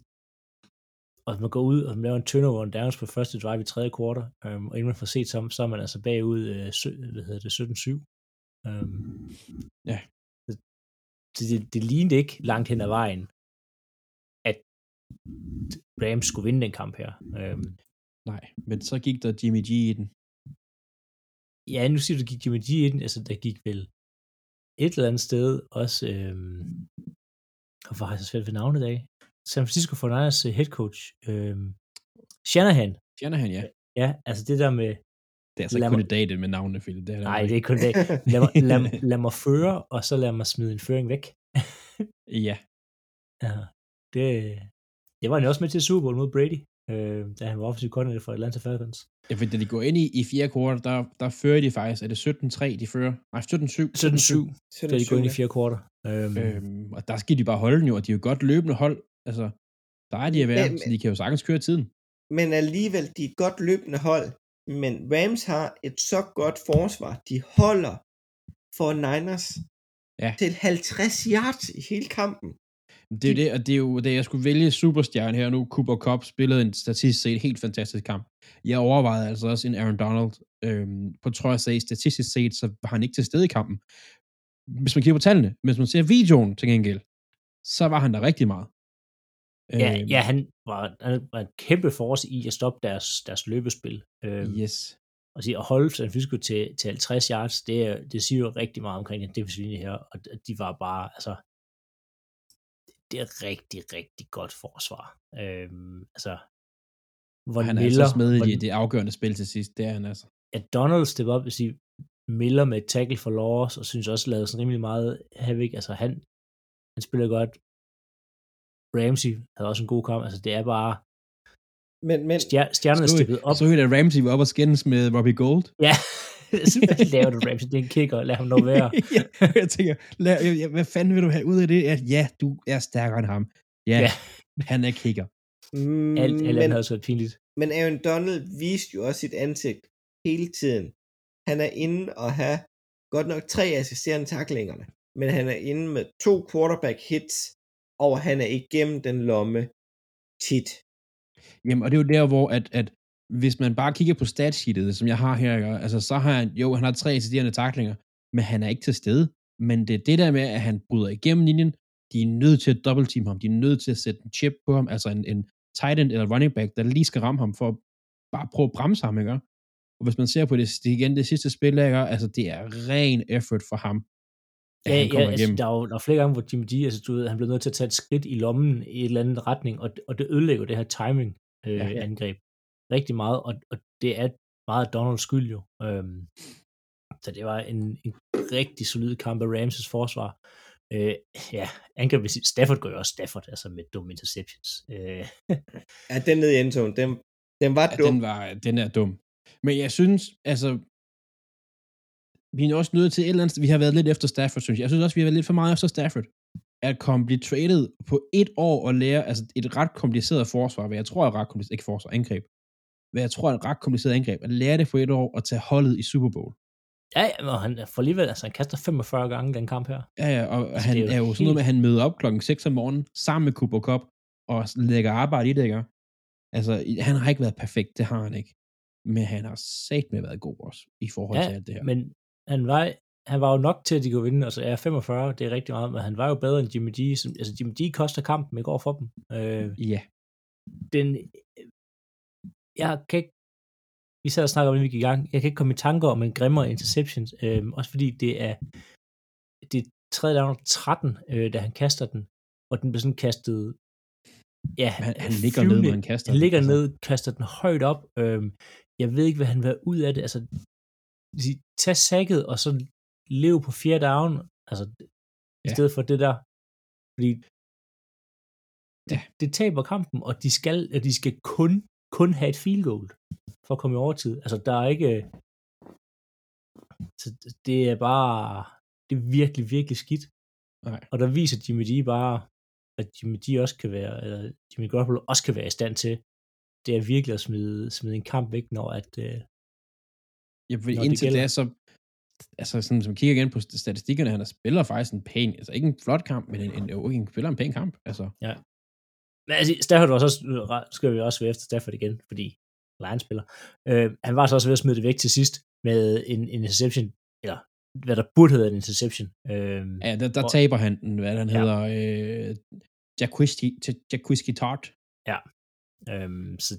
og man går ud og man laver en turnover on downs på første drive i tredje quarter, øhm, og inden man får set så, så er man altså bagud øh, sø, hvad hedder det, 17-7. Øhm, Ja. Så det, det lignede ikke langt hen ad vejen, at Rams skulle vinde den kamp her. Øhm, Nej, men så gik der Jimmy G i den. ja, nu siger du, der gik Jimmy G i den, altså der gik vel et eller andet sted også, øhm, hvorfor har jeg så svært ved navnet i dag? San Francisco 49ers øh, head coach, øhm, Shanahan. Shanahan, ja. Ja, altså det der med, Det er altså ikke kun i dag, det med navnene, Philip. Det er nej, det er ikke kun det. Lad mig, lad, lad mig føre, og så lad mig smide en føring væk. Ja, Ja, det, det var jo også med til Super Bowl mod Brady, øh, da han var offensiv koordinator for Atlanta Falcons. ja for da de går ind i, i fjerde kvartal, der, der fører de faktisk, er det 17-3, de fører? Nej, 17-7. 17-7, Så da de går ind i fjerde kvartal. Øhm, Øhm, og der skal de bare holde den jo, og de er jo godt løbende hold. Altså, der er de at være, Men- så de kan jo sagtens køre tiden. Men alligevel, de er et godt løbende hold. Men Rams har et så godt forsvar. De holder for Niners Ja. til 50 yards i hele kampen. Det er jo det, og det er jo, da jeg skulle vælge superstjerne her nu, Cooper Cup spillede en statistisk set helt fantastisk kamp. Jeg overvejede altså også en Aaron Donald. Øhm, på trods af statistisk set, så var han ikke til stede i kampen. Hvis man kigger på tallene, hvis man ser videoen til gengæld, så var han der rigtig meget. Ja, Øhm, ja han, var, han var en kæmpe force i at stoppe deres, deres løbespil. Øh, Yes. og sige, at holde San Francisco til, til 50 yards, det, det siger jo rigtig meget omkring den defensive linje her, og de var bare, altså, det er rigtig, rigtig godt forsvar. Øhm, altså, hvor Han er Miller, altså med i hvor, det, det afgørende spil til sidst, det er han altså. at Donald steppede op og sige, Miller med et tackle for loss, og synes også lavede sådan rimelig meget havoc, altså han, han spiller godt. Ramsey havde også en god kamp, altså det er bare, Men, men stjer- stjernerne steppede op. så I, da Ramsey var op og skændes med Robbie Gold. Ja, hvad laver du, Ramsey? Det er en kicker, lad ham nu være. ja, jeg tænker, lad, ja, hvad fanden vil du have ud af det? At, ja, du er stærkere end ham. Ja, Ja. han er kicker. mm, Alt, alt men, andet havde været pinligt. men Aaron Donald viste jo også sit ansigt hele tiden. Han er inde og have godt nok tre assisterende taklingerne, men han er inde med to quarterback hits, og han er igennem den lomme tit. Jamen, og det er jo der, hvor at, at hvis man bare kigger på statsheetet, som jeg har her, ikke? altså så har han, jo, han har tre assisterende taklinger, men han er ikke til stede. Men det er det der med, at han bryder igennem linjen, de er nødt til at dobbeltteam ham, de er nødt til at sætte en chip på ham, altså en, en tight end eller running back, der lige skal ramme ham for at bare prøve at bremse ham, ikke? Og hvis man ser på det, det igen det sidste spil, ikke? altså det er ren effort for ham, Ja, han ja kommer altså, der er jo der er flere gange, hvor Jimmy G, altså, du ved, han blev nødt til at tage et skridt i lommen i et eller andet retning, og, og det ødelægger det her timing øh, ja, ja. angreb rigtig meget, og, og det er meget Donalds skyld jo. Øhm, så det var en, en rigtig solid kamp af Ramses forsvar. Øh, ja, angreb Stafford går jo også Stafford, altså med dumme interceptions. Øh, Ja, den nede i endzone, den, den var Ja, dum. den, var, den er dum. Men jeg synes, altså, vi er også nødt til et eller andet, vi har været lidt efter Stafford, synes jeg. Jeg synes også, vi har været lidt for meget efter Stafford. At komme blive traded på et år og lære, altså et ret kompliceret forsvar, hvad jeg tror er ret kompliceret, ikke forsvar, angreb. Hvad jeg tror er et ret kompliceret angreb, at lære det på et år og tage holdet i Super Bowl. ja, ja, han får alligevel, altså han kaster 45 gange den kamp her. Ja, ja, og Altså, han er jo er jo sådan noget helt- med, at han møder op klokken 6 om morgenen, sammen med Cooper Cup, og lægger arbejde i det, ikke? Altså, han har ikke været perfekt, det har han ikke. Men han har sat med været god også, i forhold Ja, til alt det her. Men han var, han var jo nok til, at de kunne vinde. Altså, ja, 45, det er rigtig meget, men han var jo bedre end Jimmy G. Som, altså, Jimmy G koster kampen ikke over for dem. Øh, Ja, den, jeg kan ikke, vi sad og snakkede om, inden vi gik i gang, jeg kan ikke komme i tanker om en grimmere interception, øh, også fordi det er, det er tredje down og 13, øh, da han kaster den, og den bliver sådan kastet, ja, han, han ligger ned, flyvende- når han kaster han den, ligger altså. ned, kaster den højt op. Øhm, jeg ved ikke, hvad han vil ud af det. Altså, tag sækket, og så lev på fjerde down. Altså, i Ja. stedet for det der. Fordi det, Ja. det taber kampen, og de skal, at de skal kun, kun have et field goal for at komme i overtid. Altså, der er ikke... Så det er bare... Det er virkelig, virkelig skidt. Nej. Og der viser Jimmy G bare, at Jimmy G også kan være, eller Jimmy Garoppolo også kan være i stand til, det er virkelig at smide, smide en kamp væk, når at, øh, Ja, for Når det indtil gælder. da, så altså sådan, som kigger igen på statistikkerne, han spiller faktisk en pæn, altså ikke en flot kamp, men en, en, jo, en spiller en pæn kamp, altså. Men altså, Stafford var så, nu skal vi også være efter Stafford igen, fordi Lions spiller. Øh, han var så også ved at smide det væk til sidst med en, en interception, eller hvad der burde hedde en interception. Øh, Ja, der, der Og- taber han den, hvad han Ja. hedder, øh, Jacquiski, Jacquiski Tart øh, så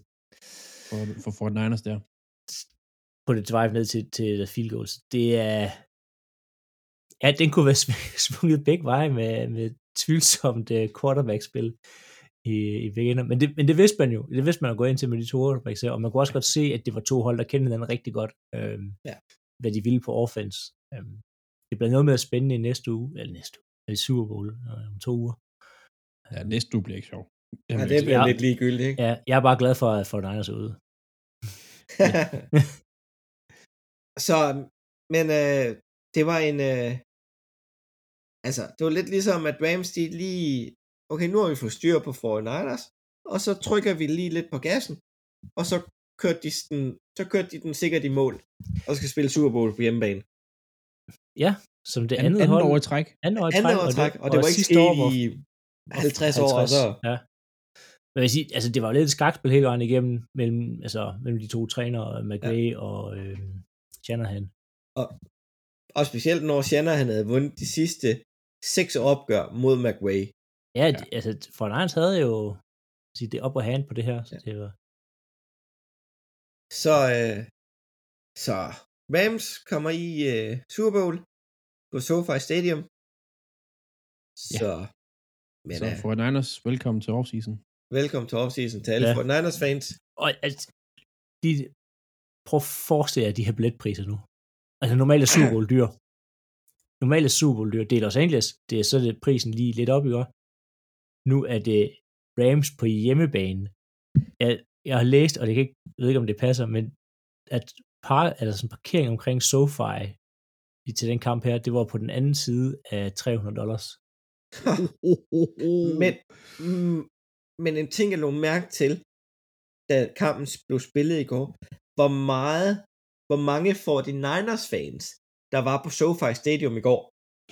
for, for Fort Niners der. på det drive ned til, til field goals. Det er... Ja, den kunne være sv- svunget begge veje med, med tvivlsomt uh, quarterback-spil i, i begge ender. Men det, men det vidste man jo. Det vidste man at gå ind til med de to quarterbacks og man kunne også godt se, at det var to hold, der kendte hinanden rigtig godt, øhm, Ja. hvad de ville på offense. Øhm, det bliver noget mere spændende i næste uge, eller næste uge, i Super Bowl øh, om to uger. Ja, næste uge bliver ikke sjov. Ja, det bliver Ja. lidt ligegyldigt, ikke? Ja, jeg er bare glad for, at for Niners er ude. så, men øh, det var en, øh, altså, det var lidt ligesom, at Rams de lige, okay, nu har vi fået styr på 49ers, og så trykker vi lige lidt på gassen, og så kørte de den, så kørte de den sikkert i mål, og skal spille Super Bowl på hjemmebane. Ja, som det An, andet, anden hold. år i træk. Andet år i træk, år i træk, og det var ikke sket i 50 år, og så, Ja. Men jeg vil sige, altså det var jo lidt et skakspil hele vejen igennem mellem, altså, mellem de to trænere, McVay ja. og øh, Shanahan. og specielt når Shannon han havde vundet de sidste seks opgør mod McWay. Ja, ja. altså for Lions havde jo sige, det er op og hand på det her. Så Ja. det var, Så, øh, så Rams kommer i øh, Super Bowl på SoFi Stadium. Ja. Så, men Så øh, for Niners, velkommen til offseason. velkommen til offseason til alle Ja. ja. Niners fans. og altså, de, prøv at forestille jer de her billetpriser nu. Altså normalt er Super Bowl dyr. Normalt er Super Bowl dyr. Det er Los Angeles. Det er så det prisen lige lidt op, ikke? også? Nu er det Rams på hjemmebane. Jeg, jeg har læst, og det kan ikke, jeg ved ikke, om det passer, men at par, eller sådan parkering omkring SoFi i- til den kamp her, det var på den anden side af 300 dollars. Men, mm, men en ting, jeg lå mærke til, da kampen blev spillet i går, hvor meget, hvor mange 49ers fans, der var på SoFi Stadium i går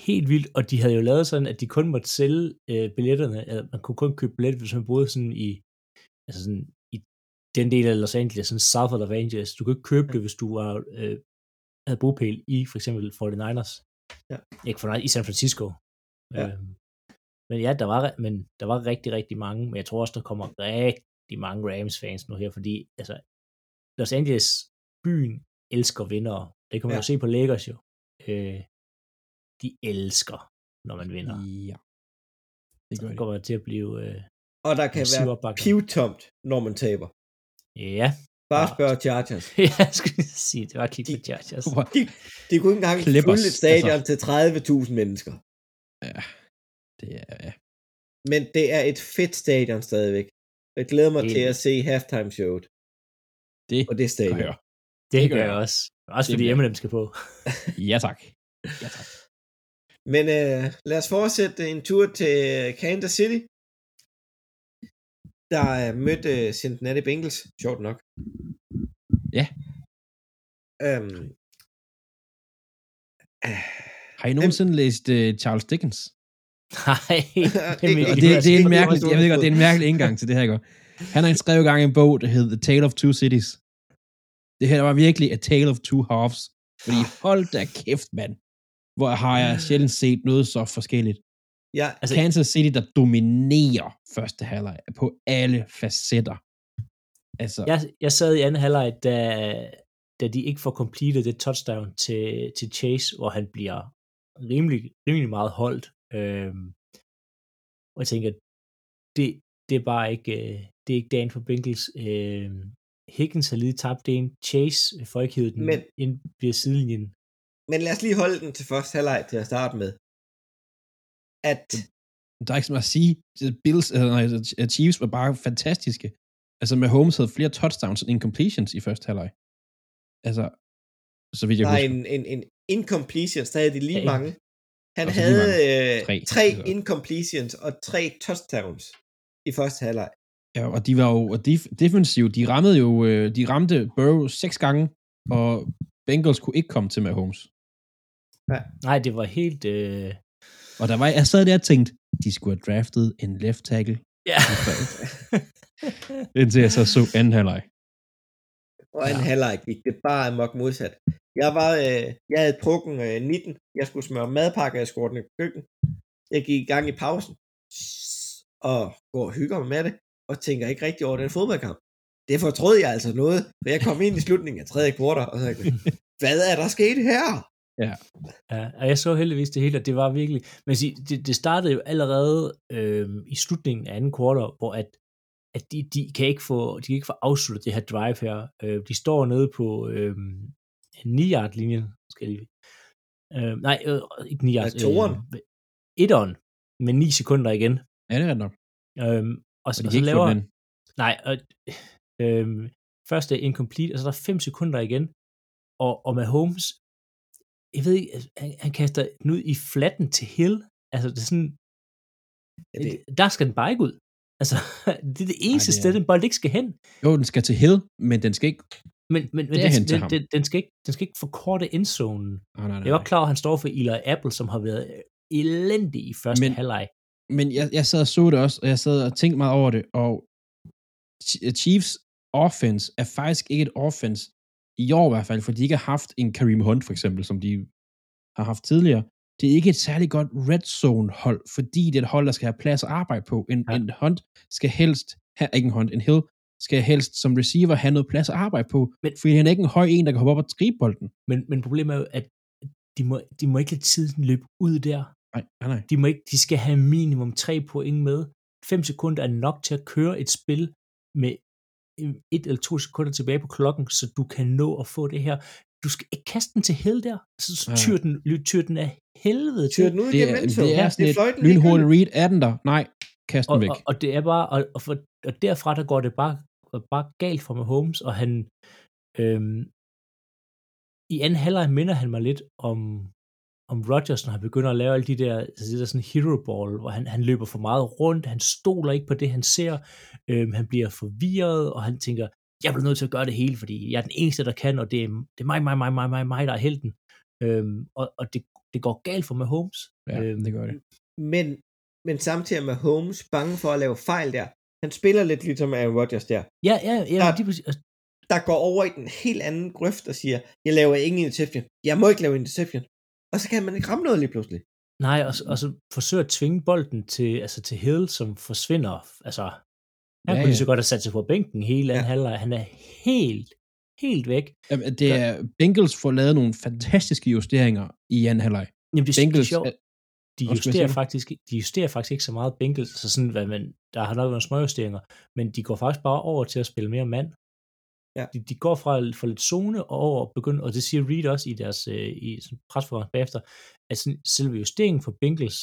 helt vildt, og de havde jo lavet sådan, at de kun måtte sælge øh, billetterne, altså, man kunne kun købe billetter, hvis man boede sådan i, altså sådan i den del af Los Angeles, sådan south of Los Angeles, du kunne ikke købe det, hvis du var, øh, havde bopæl i for eksempel 49ers. Ja. Ikke for i San Francisco. Ja. Øhm, men ja, der var, men der var rigtig, rigtig mange, men jeg tror også, der kommer rigtig mange Rams-fans nu her, fordi altså, Los Angeles, byen, elsker vinder. Det kan man Ja. jo se på Lakers jo. Øh, de elsker, når man vinder. Ja. Det Så gør de. kommer det til at blive øh, Og der kan være pivtomt, når man taber. Ja, Bare Ja. spørg Chargers. jeg skulle sige, det var kig på De- Chargers. De, de kunne ikke engang Clippers, fylde et stadion altså. til 30.000 mennesker. Ja. Det er, ja. Men det er et fedt stadion stadigvæk. Jeg glæder mig Helt til at se halftime showet Det på det stadion. gør jeg. Det, det gør jeg også. Også Det fordi Eminem skal på. Ja tak. Ja tak. Men øh, lad os fortsætte en tur til Kansas City. Der er mødt øh, Cincinnati Bengals, sjovt nok. Ja. Øhm, Har I nogensinde læst uh, Charles Dickens? Nej, det, Og det, det er en mærkelig, jeg ved godt, det er en mærkelig indgang til det her, ikke? Han har skrevet gang en bog, der hedder The Tale of Two Cities. Det her var virkelig A Tale of Two Halves. Fordi hold da kæft, mand. Hvor har jeg sjældent set noget så forskelligt. ja, Altså, Kansas City, der dominerer første halvleg på alle facetter. Altså, jeg, jeg sad i anden halvleg, da, da de ikke får completed det touchdown til, til Chase, hvor han bliver rimelig, rimelig meget holdt. Øhm, og jeg tænker, det, det er bare ikke, øh, det er ikke dagen for Bengals. Øhm, Higgins har lige tabt en. Chase får ikke hivet den Men- ind via sidelinjen. Men lad os lige holde den til første halvleg til at starte med. At der er ikke så meget at sige. Bills, øh, nej, Chiefs var bare fantastiske. Altså, med Holmes havde flere touchdowns end incompletions i første halvleg. Altså, så vidt jeg er husker. en, en, en incompletion, der havde de lige Ja, mange. Han Og så lige havde øh, Tre, tre altså. incompletions og tre touchdowns i første halvleg. Ja, og de var jo og def, defensiv. De rammede jo, øh, de ramte Burrow seks gange, og Bengals kunne ikke komme til med Holmes. Nej, det var helt... Øh, Og der var, jeg sad der og tænkte, de skulle have draftet en left tackle, ja. indtil jeg så så anden halvleg. Og en ja. halvleg gik det bare amok modsat. Jeg var, øh, jeg havde trukken øh, 19. Jeg skulle smøre madpakker, jeg skulle ordne køkken. Jeg gik i gang i pausen. Og går og hygger mig med det. Og tænker ikke rigtig over den fodboldkamp. Det fortrød jeg altså noget. For jeg kom ind i slutningen af tredje kvartal, og så jeg, hvad er der sket her? Ja, og jeg så heldigvis det hele, og det var virkelig... Men sige, det, det startede jo allerede øh, i slutningen af anden kvartal, hvor at, at de, de, kan ikke få, de kan ikke få afsluttet det her drive her. Øh, de står nede på øh, 9-yard-linjen, skal jeg lige... Øh, nej, øh, ikke 9 yard. Ja. Øh, etteren, med 9 sekunder igen. Ja, det er nok. Øhm, og, Og så, de og kan så laver... den. Nej, og, øhm, først er incomplete, og så er der 5 sekunder igen. Og, og med Holmes, jeg ved ikke, altså, han, han kaster den ud i flatten til Hill. Altså, det er sådan, Ja, det, der skal den bare ikke ud. Altså, det er det eneste det er- sted, den bold ikke skal hen. Jo, den skal til Hill, men den skal ikke... Men, men, men den, den, den, den, skal ikke, den skal ikke forkorte endzonen. Oh, nej, nej, Jeg er godt klar over, at han står for Eli Apple, som har været elendig i første Men- halvleg. Men jeg, jeg sad og så det også, og jeg sad og tænkte meget over det, og Ch- Chiefs offense er faktisk ikke et offense, i år i hvert fald, for de ikke har haft en Kareem Hunt for eksempel, som de har haft tidligere. Det er ikke et særlig godt red zone hold, fordi det er et hold, der skal have plads at arbejde på. En, Ja. en Hunt skal helst have, ikke en Hunt, en Hill, skal helst som receiver have noget plads at arbejde på, Men- fordi han er ikke en høj en, der kan hoppe op og gribe bolden. Men, men problemet er jo, at de må, de må ikke lade tiden løbe ud der. Nej, nej, nej. De, må ikke, de skal have minimum tre point med. 5 sekunder er nok til at køre et spil med et eller to sekunder tilbage på klokken, så du kan nå at få det her. Du skal ikke kaste den til held der. Så, Ja. tyr den, tyr den af helvede til. Tyr den ud Det er, endzone. det er sådan et fløjten lynhurtigt ligegyldigt. read. Er den der? Nej, kast den og, væk. og, og det er bare, og, og, for, og derfra der går det bare, bare galt for Mahomes, og han, øhm, i anden halvleg minder han mig lidt om, om Rodgers, når han begynder at lave alle de der, altså det der sådan hero ball, hvor han, han løber for meget rundt, han stoler ikke på det, han ser, øhm, han bliver forvirret, og han tænker, jeg bliver nødt til at gøre det hele, fordi jeg er den eneste, der kan, og det er, det er mig, mig, mig, mig, mig, mig, der er helten. Øhm, og og det, det går galt for Mahomes. Ja, øhm, det gør det. Men, men samtidig med Holmes bange for at lave fejl der. Han spiller lidt ligesom Aaron Rodgers der. Ja, ja, ja, Der- de, præcis- altså, Der går over i den helt anden grøft og siger, jeg laver ingen interception. Jeg må ikke lave interception. Og så kan man ikke ramme noget lige pludselig. Nej, og, så- og så forsøger at tvinge bolden til, altså til Hill, som forsvinder. Altså, han Ja, ja, kunne lige så godt have sat sig på bænken hele anden Ja. halvleg. Han er helt, helt væk. Jamen, Det er, Bengals får lavet nogle fantastiske justeringer i anden halvleg. Jamen, det, Bengals, det er sjovt. De justerer, faktisk, de justerer faktisk ikke så meget Bengals, så sådan, hvad man, der har nok været nogle småjusteringer, men de går faktisk bare over til at spille mere mand. Ja. De, de går fra, fra lidt zone og over og begynder, og det siger Reed også i deres øh, i presprogram bagefter, at sådan, selve justeringen for Bengals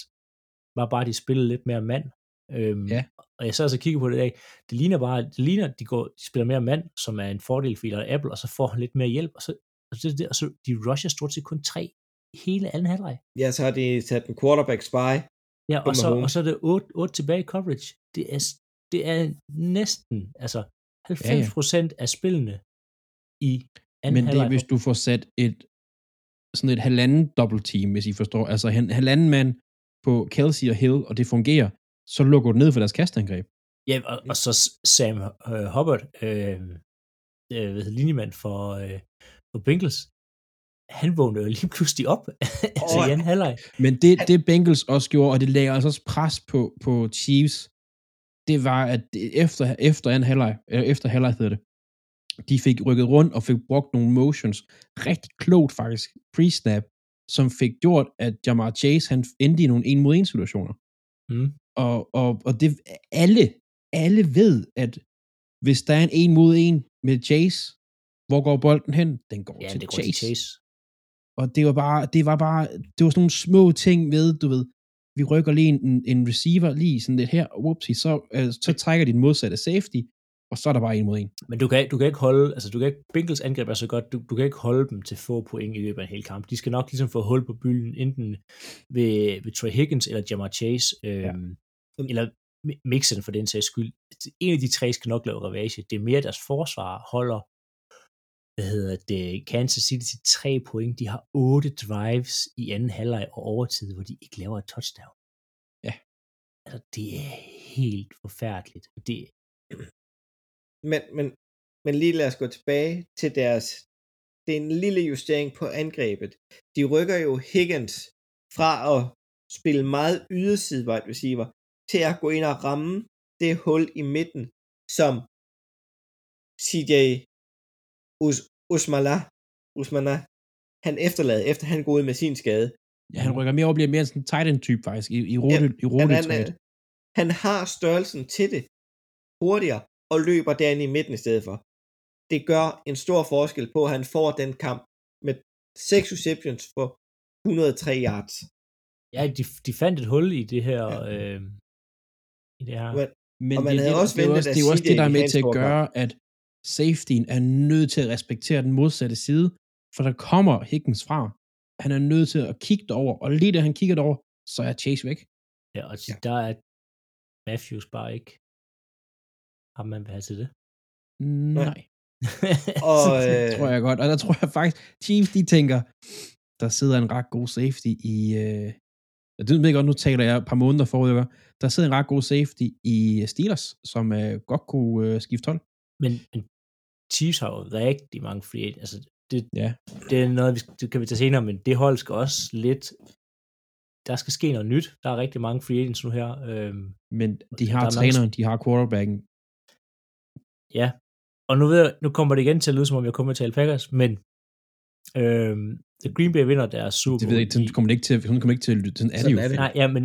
var bare, at de spillede lidt mere mand. Øhm, Ja. Og jeg så altså kigger på det i dag, det ligner bare, det ligner, at de, går, de spiller mere mand, som er en fordel for Eli Apple, og så får han lidt mere hjælp, og så, og så, og så de rusher stort set kun tre hele anden halvleg. Ja, så har de sat en quarterback spy. Ja, og så, og så er det 8, 8 tilbage i coverage. Det er, det er næsten, altså 90 procent af spillene i anden Men det er, hvis du får sat et sådan et halvanden dobbelt team, hvis I forstår. Altså en halvanden mand på Kelsey og Hill, og det fungerer, så lukker du ned for deres kastangreb. Ja, og, og så Sam øh, Hubbard, øh, øh, hvad hedder, linjemand for, øh, for Bengals, han vågnede jo lige pludselig op altså Åh, i anden halvleg. Men det, det Bengals også gjorde, og det lagde altså også pres på, på Chiefs, det var, at efter, efter anden halvleg, eller efter halvleg hedder det, de fik rykket rundt og fik brugt nogle motions, rigtig klogt faktisk, pre-snap, som fik gjort, at Jamar Chase, han endte i nogle en mod en situationer. Mm. Og, og, og det, alle, alle ved, at hvis der er en en mod en med Chase, hvor går bolden hen? Den går, Ja, til, det går Chase. til Chase. Og det var bare, det var bare, det var sådan nogle små ting ved, du ved, vi rykker lige en, en receiver lige sådan lidt her, whoopsie, så, øh, så trækker de den modsatte safety, og så er der bare en mod en. Men du kan, du kan ikke holde, altså du kan ikke, Bengals angreb er så godt, du, du kan ikke holde dem til få point i løbet af en hel kamp. De skal nok ligesom få hul på bylden, enten ved, ved Trey Higgins eller Jamar Chase, øhm, ja. eller Mi- Mixon for den sags skyld. En af de tre skal nok lave ravage. Det er mere deres forsvar holder hvad hedder det, Kansas City til tre point. De har otte drives i anden halvleg og overtid, hvor de ikke laver et touchdown. Ja. Altså, det er helt forfærdeligt. Det, Men, men, men lige lad os gå tilbage til deres... Det er en lille justering på angrebet. De rykker jo Higgins fra at spille meget yderside wide receiver til at gå ind og ramme det hul i midten, som CJ Us Usmala, Usmana, han efterlader, efter han går ud med sin skade. Ja, han rykker mere og bliver mere sådan en tight end type faktisk, i, i rute, i Han, rute han, er- han har størrelsen til det hurtigere og løber derinde i midten i stedet for. Det gør en stor forskel på, at han får den kamp med 6 receptions for 103 yards. ja, de, de fandt et hul i det her, Ja. ja. øh, i det her. Men- Men Og man det, havde det, også det, er ventet, også, at det er jo også CJ det, der er med til at gøre, at safetyen er nødt til at respektere den modsatte side, for der kommer Higgins fra. Han er nødt til at kigge derover, og lige da han kigger derover, så er Chase væk. Ja, og Ja. der er Matthews bare ikke ham, man vil have til det. Nej. Og, det øh, tror jeg godt. Og der tror jeg faktisk, Chiefs, de tænker, der sidder en ret god safety i... Øh, jeg ved ikke godt, nu taler jeg et par måneder forud, der sidder en ret god safety i Steelers, som øh, godt kunne øh, skifte hold. men, men Chiefs har jo rigtig mange free agents. Altså, det, Ja. det er noget, vi, det kan vi tage senere, men det hold skal også lidt... Der skal ske noget nyt. Der er rigtig mange free agents nu her. Øhm, Men de har er mange- træneren, de har quarterbacken. Ja, og nu, ved jeg, nu kommer det igen til at lyde, som om jeg kommer til Packers, men øhm, The Green Bay vinder deres Super Det Bowl. ved jeg ikke, sådan kommer det ikke til, sådan kommer det ikke til at lytte. Sådan er det jo. er det. Nej, ja, men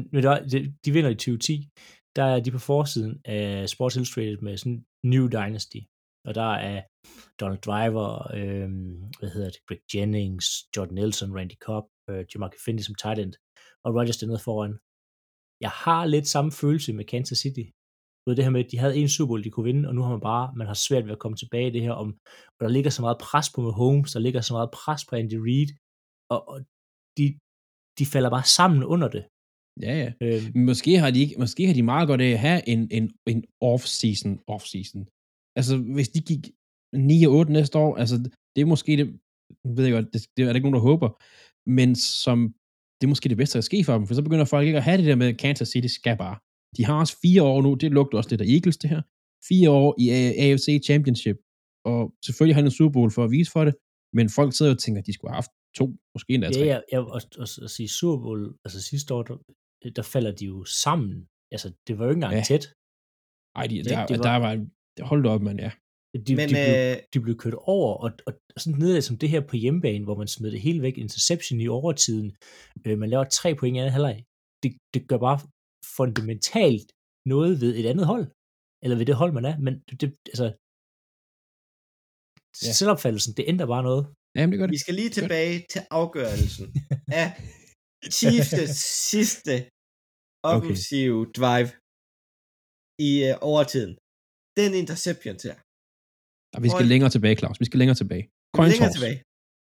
de, de vinder i 2010. Der er de på forsiden af Sports Illustrated med sådan New Dynasty. Og der er Donald Driver, øhm, hvad hedder det, Greg Jennings, Jordan Nelson, Randy Cobb, øh, Jamarcus Finney som tight end, og Rodgers dernede foran. Jeg har lidt samme følelse med Kansas City. Ved det her med, at de havde en Super Bowl, de kunne vinde, og nu har man bare, man har svært ved at komme tilbage i det her om, og der ligger så meget pres på Mahomes, der ligger så meget pres på Andy Reid, og, og de, de falder bare sammen under det. Ja, ja. Øhm, Måske har de, måske har de meget godt af at have en, en, en off-season, off-season. Altså, hvis de gik 9 og 8 næste år, altså, det er måske det, ved jeg godt, det, det er der ikke nogen, der håber, men som, det er måske det bedste, der kan ske for dem, for så begynder folk ikke at have det der med, at Kansas City skal bare. De har også fire år nu, det lugter også lidt af Eagles, det her. Fire år i AFC Championship, og selvfølgelig har de en Super Bowl for at vise for det, men folk sidder og tænker, at de skulle have haft to, måske endda tre. Ja, ja, ja og, og, og sige Super Bowl, altså sidste år, der, der falder de jo sammen. Altså, det var jo ikke engang Ja. tæt. Ej, de, Det- der, det var- der var, hold da op, mand, ja. De, Men de, blev, øh, de blev kørt over, og, og sådan noget som det her på hjemmebane, hvor man smed det hele væk, interception i overtiden, øh, man laver tre point i anden halvleg, det, det gør bare fundamentalt noget ved et andet hold, eller ved det hold, man er, men det, det altså, Ja. selvopfattelsen, det ændrer bare noget. Jamen, det gør det. Vi skal lige tilbage til afgørelsen af Chiefs' sidste offensive okay. drive i uh, overtiden. Den interception der. Og vi skal Hold- længere tilbage, Claus. Vi skal længere tilbage. Coin Længere toss. tilbage.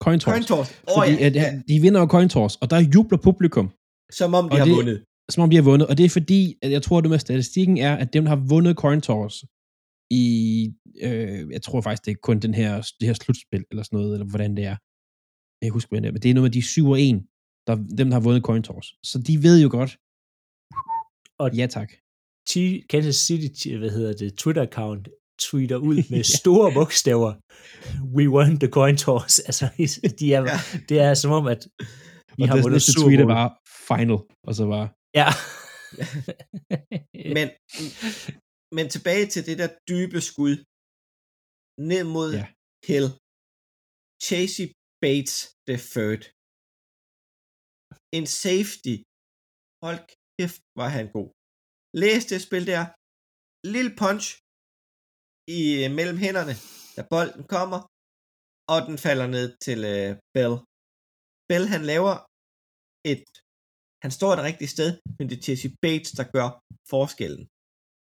Coin toss. Coin toss. Åh Fordi ja, at, ja, de vinder jo coin toss, og der jubler publikum, som om de og har det- vundet. som om de har vundet. Og det er fordi, at jeg tror, det med statistikken er, at dem, der har vundet coin toss i, øh, jeg tror faktisk, det er kun den her, det her slutspil, eller sådan noget, eller hvordan det er. Jeg husker, hvordan det er, men det er noget med de 7 og 1, der, dem, der har vundet coin toss. Så de ved jo godt. Og Ja, tak. Chi- Kansas City, hvad hedder det, Twitter-account tweeter ud med store bogstaver, we won the coin toss. Altså, de er, Ja. det er som om, at vi og har det vundet næste Super tweet er bare final, og så bare, Ja. Men, men tilbage til det der dybe skud. Ned mod ja. Hill. Chasey Bates the third. En safety. Hold kæft, var han god. Læs det spil der. Lille punch i øh, mellem hænderne, da bolden kommer, og den falder ned til øh, Bell. Bell han laver et han står et rigtigt sted, men det er Chasey Bates, der gør forskellen.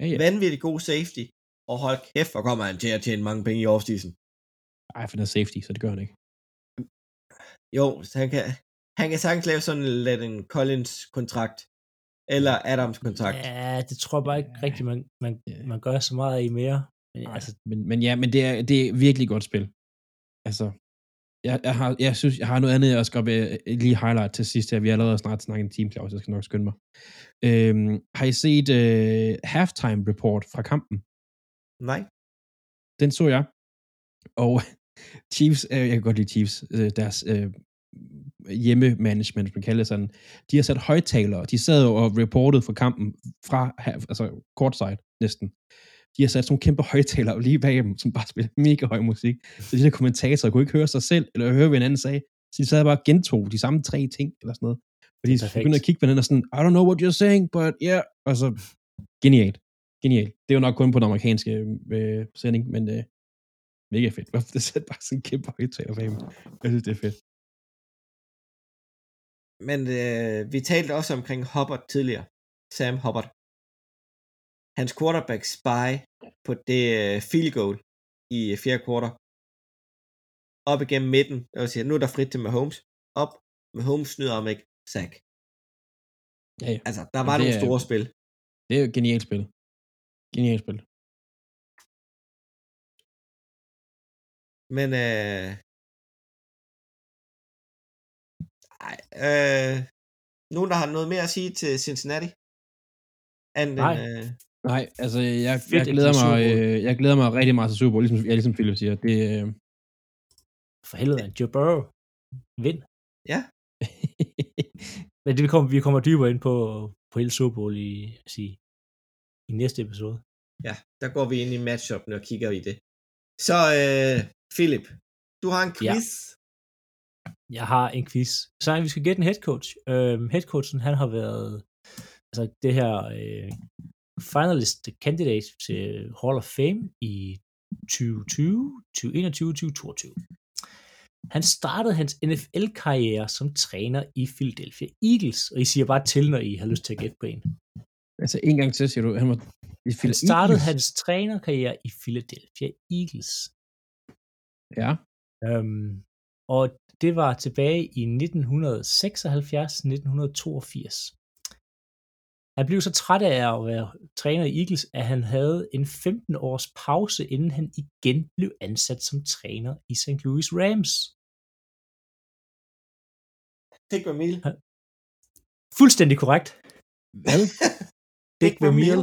ja, ja. Vanvittig god safety, og hold kæft, hvor kommer han til at tjene mange penge i offseason. Ej, for den er safety, så det gør han ikke. Jo, han kan, han kan sagtens lave sådan en Collins-kontrakt, eller Adams-kontrakt. ja, det tror jeg bare ikke rigtigt, man, man, man gør så meget i mere. Men, Nej, altså, men, men ja, men det er, det er virkelig godt spil. Altså, jeg, jeg, har, jeg synes, jeg har noget andet, jeg skal øh, lige highlight til sidst her. Vi har allerede snart snakket en time, Claus, jeg skal nok skynde mig. Øhm, har I set øh, halftime report fra kampen? Nej. Den så jeg. Og Chiefs, øh, jeg kan godt lide Chiefs, øh, deres øh, hjemmemanagement, man kalder det sådan, de har sat højtalere, de sad og reportede fra kampen fra, altså courtside næsten. De har sat sådan nogle kæmpe højtalere lige bag dem, som bare spiller mega høj musik. Så de der kommentatorer kunne ikke høre sig selv, eller høre, hvad en anden sagde. Så de sad bare og gentog de samme tre ting, eller sådan noget. Og de begyndte at kigge på den og sådan, I don't know what you're saying, but yeah. Og så, genialt. Genialt. Det er jo nok kun på den amerikanske øh, sending, men øh, mega fedt. Det sætter bare sådan en kæmpe højtaler bag dem? Jeg synes, det er fedt. Men øh, vi talte også omkring Hubbard tidligere. Sam Hubbard. Hans quarterback spy på det øh, field goal i øh, fjerde kvartal. Op igennem midten. Jeg vil sige, nu er der frit til Mahomes. Op. Mahomes snyder om ikke. Sack. Ja, ja. Altså, der var det nogle er- store spil. Det er jo et genialt spil. Genialt spil. Men øh, ej, øh, nogen, der har noget mere at sige til Cincinnati? And, Nej. øh, Nej, altså, jeg, jeg, glæder de er mig, øh, jeg glæder mig rigtig meget til Super Bowl, ligesom, ja, ligesom Philip siger. Det, øh, for helvede, en Joe Burrow. Vind. ja, Men det, vi, kommer, vi kommer dybere ind på, på hele Super Bowl i, at sige, i næste episode. der går vi ind i matchuppen og kigger i det. Så, øh, Philip, du har en Ja. Jeg har en quiz. Så vi skal gætte en head coach. Øhm, head coachen, han har været altså det her øh, finalist candidate til Hall of Fame i 2020, 2021, 2022. Han startede hans NFL-karriere som træner i Philadelphia Eagles, og I siger bare til, når I har lyst til at gætte på en. Altså, en gang til siger du, han var i Han Phil- startede Eagles. hans trænerkarriere i Philadelphia Eagles. Ja. Øhm, og det var tilbage i 1976-1982. Han blev så træt af at være træner i Eagles, at han havde en 15 års pause, inden han igen blev ansat som træner i St. Louis Rams. Dick Vermeil. Fuldstændig korrekt. Hvad? Dick Vermeil.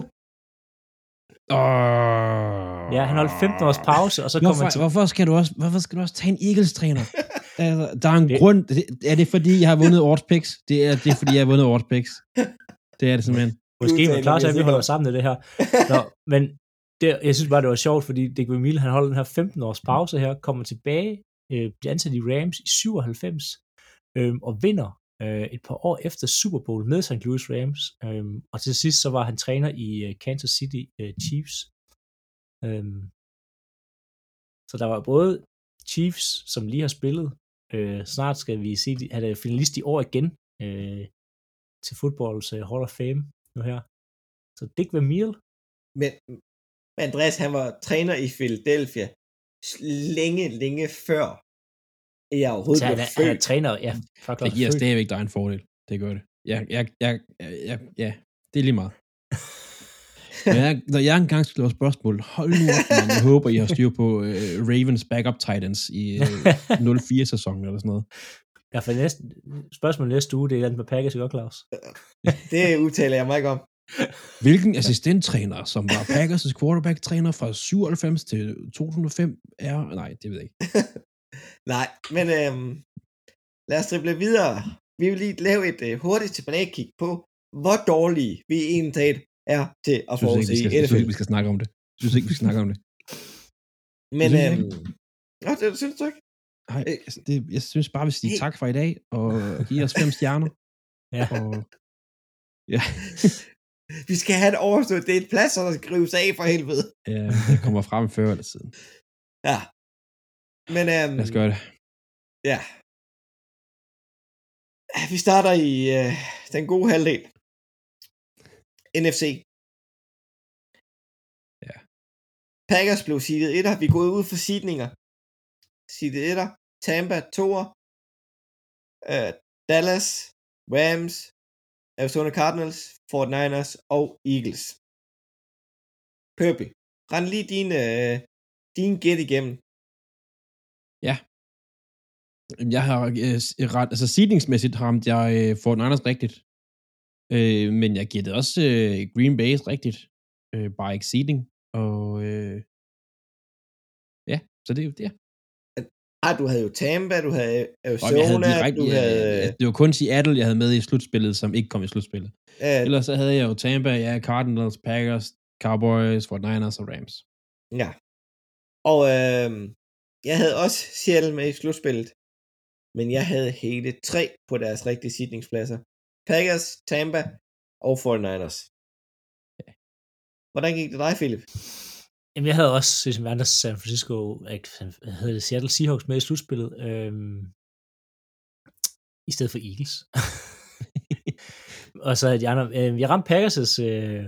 Oh. Ja, han holdt 15 års pause, og så kom Hvorfor, han til... hvorfor, skal du også, hvorfor skal du også tage en Eagles-træner? altså, der er en Det- grund. Det, er det fordi, jeg har vundet Orts Picks? Det er, det er fordi, jeg har vundet Orts Picks. Det er det simpelthen. Måske klarer sig, vi at vi holder sammen i det her. Nå, men det, jeg synes bare, det var sjovt, fordi Dick Vermeil, han holder den her 15 års pause her, kommer tilbage, øh, bliver ansat i Rams i 97, øh, og vinder øh, et par år efter Super Bowl med St. Louis Rams, øh, og til sidst så var han træner i øh, Kansas City øh, Chiefs. Øh, så der var både Chiefs, som lige har spillet, øh, snart skal vi se, han er finalist i år igen, øh, til fodbolds øh, Hall of Fame nu her. Så Dick Vermeil, Men men Andreas, han var træner i Philadelphia længe, længe før jeg overhovedet så han blev er, han er træner, ja, fuck, Det giver stadigvæk dig en fordel. Det gør det. Ja, ja, ja, ja, ja det er lige meget. Når jeg, når jeg engang skal lave spørgsmål, hold nu op, man. Jeg håber, I har styr på uh, Ravens backup Titans i uh, 04-sæsonen eller sådan noget. Ja, for næste, spørgsmål næste uge, det er den med Packers, ikke Claus? Det udtaler jeg mig ikke om. Hvilken assistenttræner, som var Packers' quarterback-træner fra 97 til 2005, er... Nej, det ved jeg ikke. Nej, men øhm, lad os drible videre. Vi vil lige lave et øh, hurtigt tilbagekig på, hvor dårlige vi egentlig talt er til at forudse vi skal, jeg synes NFL. ikke, vi skal snakke om det. Jeg synes ikke, vi skal snakke om det. Men Det synes øhm, Nå, det synes du ikke? Nej, altså, det, jeg synes bare, vi skal sige tak for i dag, og give os fem stjerner. Ja. Og, ja, Vi skal have et overstået. Det er et plads, der skal skrives af for helvede. ja, det kommer frem før eller siden. Ja. Men øhm, Lad os gøre det. ja. Vi starter i øh, den gode halvdel. NFC. Ja. Packers blev seedet 1'er. Vi er gået ud for seedninger. Seedet 1'er. Tampa 2'er. Øh, Dallas, Rams, Arizona Cardinals, 49ers og Eagles. Purple. Rend lige din, øh, din gæt igennem. Jamen, Jeg har øh, ret, altså seedingsmæssigt ramte jeg øh, Fort Niners rigtigt. Øh, men jeg giver det også øh, Green Bay rigtigt. Øh, bare ikke seeding. Og øh, ja, så det er jo det. Ah, du havde jo Tampa, du havde Arizona, jeg havde direkte, du havde... jeg, det var kun Seattle, jeg havde med i slutspillet, som ikke kom i slutspillet. øh, Ellers så havde jeg jo Tampa, ja, Cardinals, Packers, Cowboys, Fort Niners og Rams. ja. Og øh, jeg havde også Seattle med i slutspillet, men jeg havde hele tre på deres rigtige seedningspladser. Packers, Tampa og 49ers. Hvordan gik det dig, Philip? Jamen, jeg havde også ligesom andre San Francisco, jeg havde Seattle Seahawks med i slutspillet, øhm, i stedet for Eagles. og så de andre, øh, jeg ramte Packers' øh,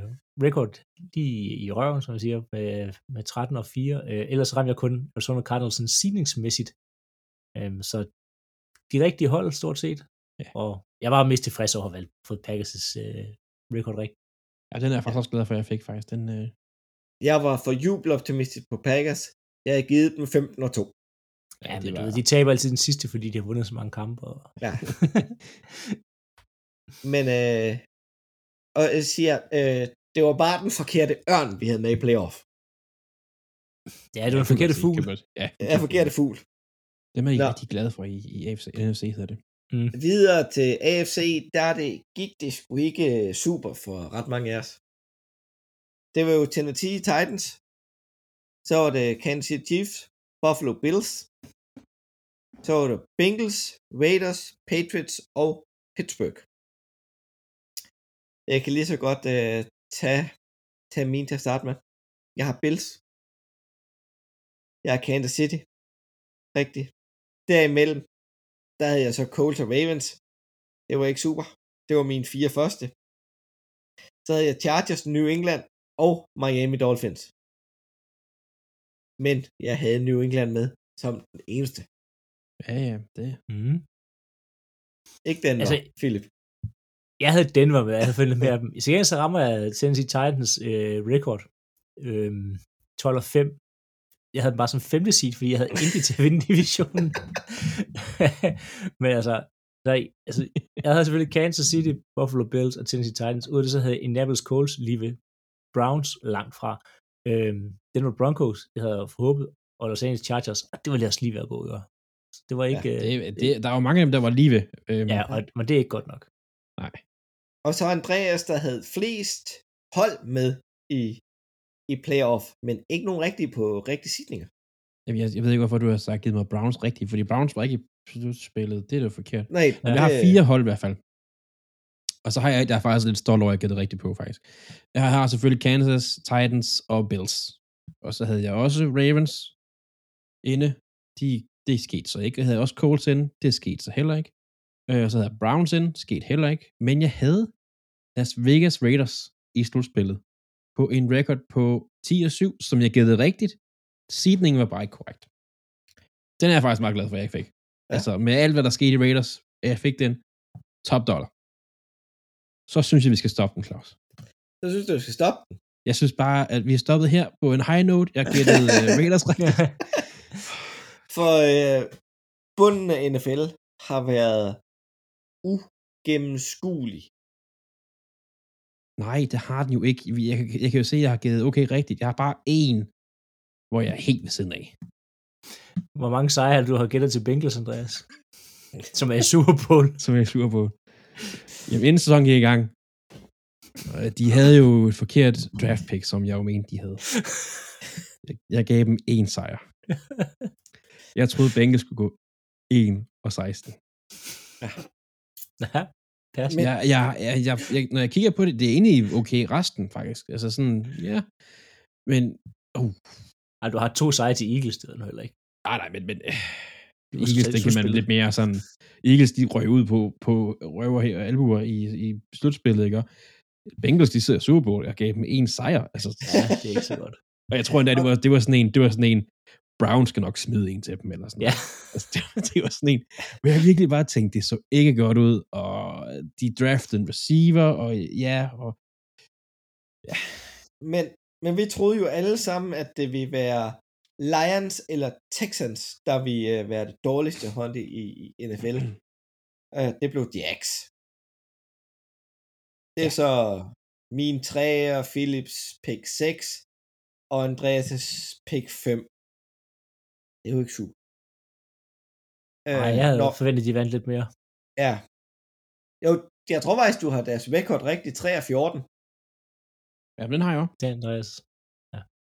record lige i røven, som man siger, med, med 13 og 4. Øh, ellers ramte jeg kun Arizona Cardinals sådan seedningsmæssigt. Øhm, så de rigtige hold, stort set. Ja. Og jeg var mest tilfreds over at have valgt fået Packers' øh, record rigtigt. Ja, den er jeg faktisk også glad for, at jeg fik faktisk. Den, øh, Jeg var for jubeloptimistisk på Packers. Jeg havde givet dem 15 og 2. Ja, det men du var- de taber altid den sidste, fordi de har vundet så mange kampe. Og... Ja. Men, øh, og jeg siger, øh, det var bare den forkerte ørn, vi havde med i playoff. ja, det var en forkerte fugl. Ja, er forkerte fugl. Dem er I Nå. rigtig glade for i, i AFC, NFC, hedder det. Mm. Videre til AFC, der det, gik det sgu ikke øh, super for ret mange af os. det var jo Tennessee Titans. Så var det Kansas City Chiefs, Buffalo Bills. Så var det Bengals, Raiders, Patriots og Pittsburgh. Jeg kan lige så godt uh, tage, tage min til at starte med. Jeg har Bills. Jeg har Kansas City. Rigtig. Derimellem, der havde jeg så Colts og Ravens. Det var ikke super. Det var mine fire første. Så havde jeg Chargers, New England og Miami Dolphins. Men jeg havde New England med som den eneste. Ja, ja, det. Mm. Ikke den, Altså, Philip. Jeg havde Denver med, jeg havde fundet med dem. I så rammer jeg Tennessee Titans øh, record. Øhm, 12 og 5. Jeg havde dem bare som femte seed, fordi jeg havde intet til at vinde divisionen. Men altså, der, altså, jeg havde selvfølgelig Kansas City, Buffalo Bills og Tennessee Titans. Ud af det så havde jeg Indianapolis Colts lige ved Browns langt fra. Øhm, Denver Broncos, det havde jeg forhåbet, og Los Angeles Chargers, og det var jeg også lige ved at gå i år. Det var ikke... det, øh, det, der var mange af dem, der var lige ved. Øhm, ja, og, men det er ikke godt nok. Og så Andreas, der havde flest hold med i, i playoff, men ikke nogen rigtige på rigtige sidninger. Jamen, jeg, jeg ved ikke, hvorfor du har sagt, givet mig Browns rigtigt, fordi Browns var ikke i spillet. Det er da forkert. Nej, Men jeg har fire hold i hvert fald. Og så har jeg, jeg er faktisk lidt stolt over, at jeg gættede rigtigt på, faktisk. Jeg har selvfølgelig Kansas, Titans og Bills. Og så havde jeg også Ravens inde. De, det skete så ikke. Jeg havde også Colts inde. Det skete så heller ikke. Øh, og så havde jeg Browns inde. Skete heller ikke. Men jeg havde Las Vegas Raiders i slutspillet på en record på 10 og 7, som jeg gættede rigtigt. Seedningen var bare ikke korrekt. Den er jeg faktisk meget glad for, at jeg fik. Ja. Altså, med alt, hvad der skete i Raiders, jeg fik den top dollar. Så synes jeg, vi skal stoppe den, Claus. Så synes du, du skal stoppe den. Jeg synes bare, at vi er stoppet her på en high note. Jeg gættede uh, Raiders rigtigt. For øh, bunden af NFL har været ugennemskuelig. Nej, det har den jo ikke. Jeg, kan- jeg kan jo se, at jeg har gættet okay rigtigt. Jeg har bare én, hvor jeg er helt ved siden af. Hvor mange sejre har du har gættet til Bengals, Andreas? Som er Super Bowl. Som jeg er sur på. Jamen, inden sæsonen gik i gang, øh, de havde jo et forkert draft pick, som jeg jo mente, de havde. Jeg, jeg gav dem én sejr. Jeg troede, Bengals skulle gå 1 og 16. Ja, pas. Men- Jeg, jeg, jeg, jeg, jeg, når jeg kigger på det, det er egentlig okay resten, faktisk. Altså sådan, ja. Men, oh, Ej, du har to sejre til Eagles, det er heller ikke. nej, nej, men, men øh, Eagles, det kan man lidt mere sådan, Eagles, de røg ud på, på røver og albuer i, i slutspillet, ikke? Og Bengals, de sidder i Super Bowl, jeg gav dem en sejr. Altså, Ja, det er ikke så godt. og jeg tror endda, det var, det var sådan en, det var sådan en, Brown skal nok smide en til dem, eller sådan Ja. noget. Altså, det, var- det var sådan en, hvor jeg virkelig bare tænkte, det så ikke godt ud, og de draftede en receiver, og ja, og Men, men vi troede jo alle sammen, at det ville være Lions eller Texans, der ville øh, være det dårligste hold i, i NFL. Uh, det blev Jax. Det er så min 3'er, Philips pick 6, og Andreas' pick 5. Det er jo ikke super. Nej, jeg havde Øh, nå, forventet, at de vandt lidt mere. Ja. Jo, jeg tror faktisk, du har deres record rigtigt, 3 og 14. ja, men den har jeg også. Det er Andreas.